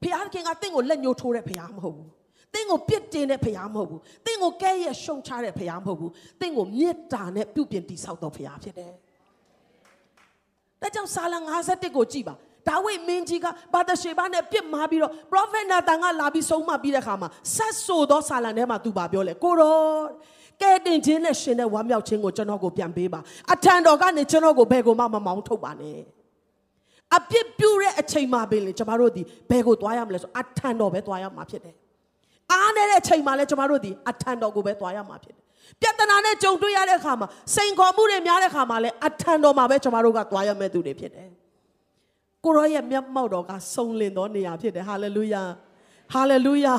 ဖះခင်ကတင့်ကိုလက်ညှိုးထိုးတဲ့ဖះမဟုတ်ဘူးတင့်ကိုပြစ်တင်တဲ့ဖះမဟုတ်ဘူးတင့်ကိုကဲရဲ့ရှုံချတဲ့ဖះမဟုတ်ဘူးတင့်ကိုမေတ္တာနဲ့ပြုပြင်တည်ဆောက်တော်ဖះဖြစ်တယ်ဒါကြောင့်စာလ51ကိုကြည့်ပါ ဒါဝိမင်းကြီးကဘာတရှေဘနဲ့ပြစ်မှားပြီးတော့ prophet နာတန်ကလာပြီးဆုံးမပြီးတဲ့ခါမှာဆက်ဆိုသောဆာလံထဲမှာသူပါပြောလဲကိုရောကဲတင်ခြင်းနဲ့ရှင်တဲ့ဝမ်းမြောက်ခြင်းကိုကျွန်တော်ကိုပြန်ပေးပါအထံတော်ကနေကျွန်တော်ကိုဘယ်ကိုမှမမောင်းထုတ်ပါနဲ့အပြစ်ပြုတဲ့အချိန်မှာပင်လေကျမတို့ဒီဘယ်ကိုသွားရမလဲဆိုအထံတော်ပဲသွားရမှာဖြစ်တယ်အားနေတဲ့အချိန်မှာလဲကျမတို့ဒီအထံတော်ကိုပဲသွားရမှာဖြစ်တယ်ပြဿနာနဲ့ကြုံတွေ့ရတဲ့အခါမှာစိန်ခေါ်မှုတွေများတဲ့အခါမှာလဲအထံတော်မှာပဲကျမတို့ကသွားရမယ့်သူတွေဖြစ်တယ် ကိုရောရဲ့မျက်မှောက်တော်ကစုံလင်သောနေရာဖြစ်တယ်ဟာလေလုယာဟာလေလုယာ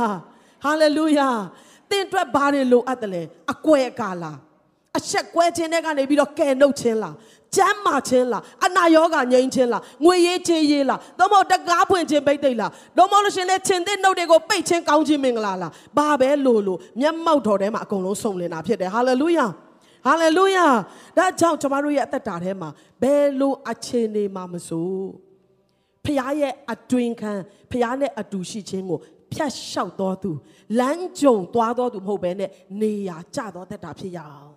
ဟာလေလုယာသင်အတွက်ဘာတွေလိုအပ်တယ်လဲအကွယ်ကာလာအဆက်ကွဲခြင်းတဲ့ကနေပြီးတော့ကဲနှုတ်ခြင်းလားကျမ်းမာခြင်းလားအနာရောဂါငြိမ်းခြင်းလားငွေရေးချေးရေးလားသို့မဟုတ်တကားဖွင့်ခြင်းပိတ်သိမ့်လားသို့မဟုတ်လို့ရှရင်လေခြင်းတဲ့နှုတ်တွေကိုပိတ်ခြင်းကောင်းခြင်းမင်္ဂလာလားဘာပဲလို့လို့မျက်မှောက်တော်ထဲမှာအကုန်လုံးစုံလင်တာဖြစ်တယ်ဟာလေလုယာဟာလေလုယာဒါကြောင့်ကျွန်တော်တို့ရဲ့အသက်တာထဲမှာဘယ်လိုအခြေအနေမှမဆို ဖခင်ရဲ့အတွင်ခံဖခင်နဲ့အတူရှိခြင်းကိုဖြတ်လျှောက်တော်သူလမ်းကြုံသွားတော်သူမဟုတ်ဘဲနဲ့နေရာကျတော်တတ်တာဖြစ်ရအောင်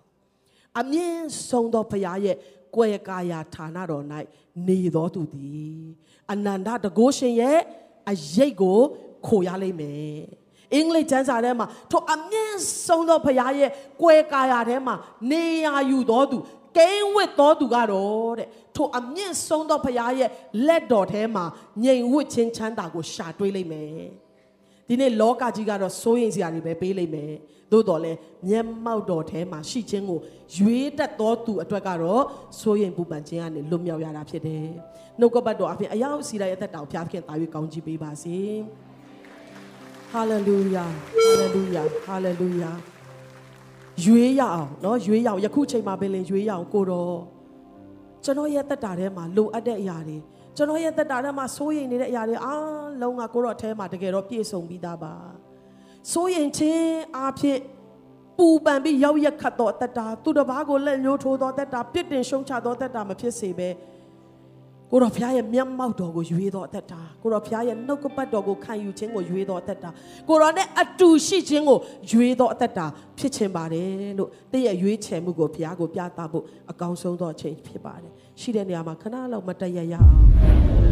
အမြင့်ဆုံးသောဖခင်ရဲ့ကွယ်ကာယဌာနတော်၌နေတော်သူသည်အနန္တတကုရှင်ရဲ့အရေးကိုခိုရလိမ့်မယ်အင်္ဂလိပ်ကျမ်းစာထဲမှာထိုအမြင့်ဆုံးသောဖခင်ရဲ့ကွယ်ကာယထဲမှာနေရာယူတော်သူ ကိန်းဝတ်တော်သူကတော့တဲ့ထိုအမြင့်ဆုံးသောဖခင်ရဲ့လက်တော်ထဲမှာငြိမ်ဝတ်ခြင်းချမ်းသာကိုရှာတွေးလိမ့်မယ်ဒီနေ့လောကကြီးကတော့စိုးရင်စရာတွေပဲပေးလိမ့်မယ်သို့တော်လဲမျက်မှောက်တော်ထဲမှာရှိခြင်းကိုရွေးတတ်သောသူအတွက်ကတော့စိုးရင်ပူပန်ခြင်းကနေလွတ်မြောက်ရတာဖြစ်တယ်နှုတ်ကပတ်တော်အပြင်အရောက်စီလိုက်တဲ့အသက်တာကိုဖျားခင်တာ၍ကောင်းချီးပေးပါစေဟာလေလု ရွေးရအောင်เนาะရွေးရအောင်ယခုချိန်မှာပဲလေရွေးရအောင်ကိုတော့ကျွန်တော်ရဲ့တက်တာထဲမှာလိုအပ်တဲ့အရာတွေကျွန်တော်ရဲ့တက်တာထဲမှာစိုးရိမ်နေတဲ့အရာတွေအားလုံးကကိုတော့အแทမှာတကယ်တော့ပြည့်စုံပြီးသားပါစိုးရိမ်ခြင်းအားဖြင့်ပူပန်ပြီးရောက်ရက်ခတ်သောတက်တာသူတစ်ပါးကိုလက်ညှိုးထိုးသောတက်တာပြစ်တင်ရှုံချသောတက်တာမဖြစ်စေဘဲ ကိုတော်ဖျားရဲ့မျက်မှောက်တော်ကိုရွေးတော်အသက်တာကိုတော်ဖျားရဲ့နှုတ်ကပတ်တော်ကိုခံယူခြင်းကိုရွေးတော်အသက်တာကိုတော်နဲ့အတူရှိခြင်းကိုရွေးတော်အသက်တာဖြစ်ခြင်းပါတယ်လို့တည့်ရဲ့ရွေးချယ်မှုကိုဘုရားကိုပြသဖို့အကောင်းဆုံးသောအချိန်ဖြစ်ပါတယ်ရှိတဲ့နေရာမှာခဏလောက်မတည့်ရရအောင်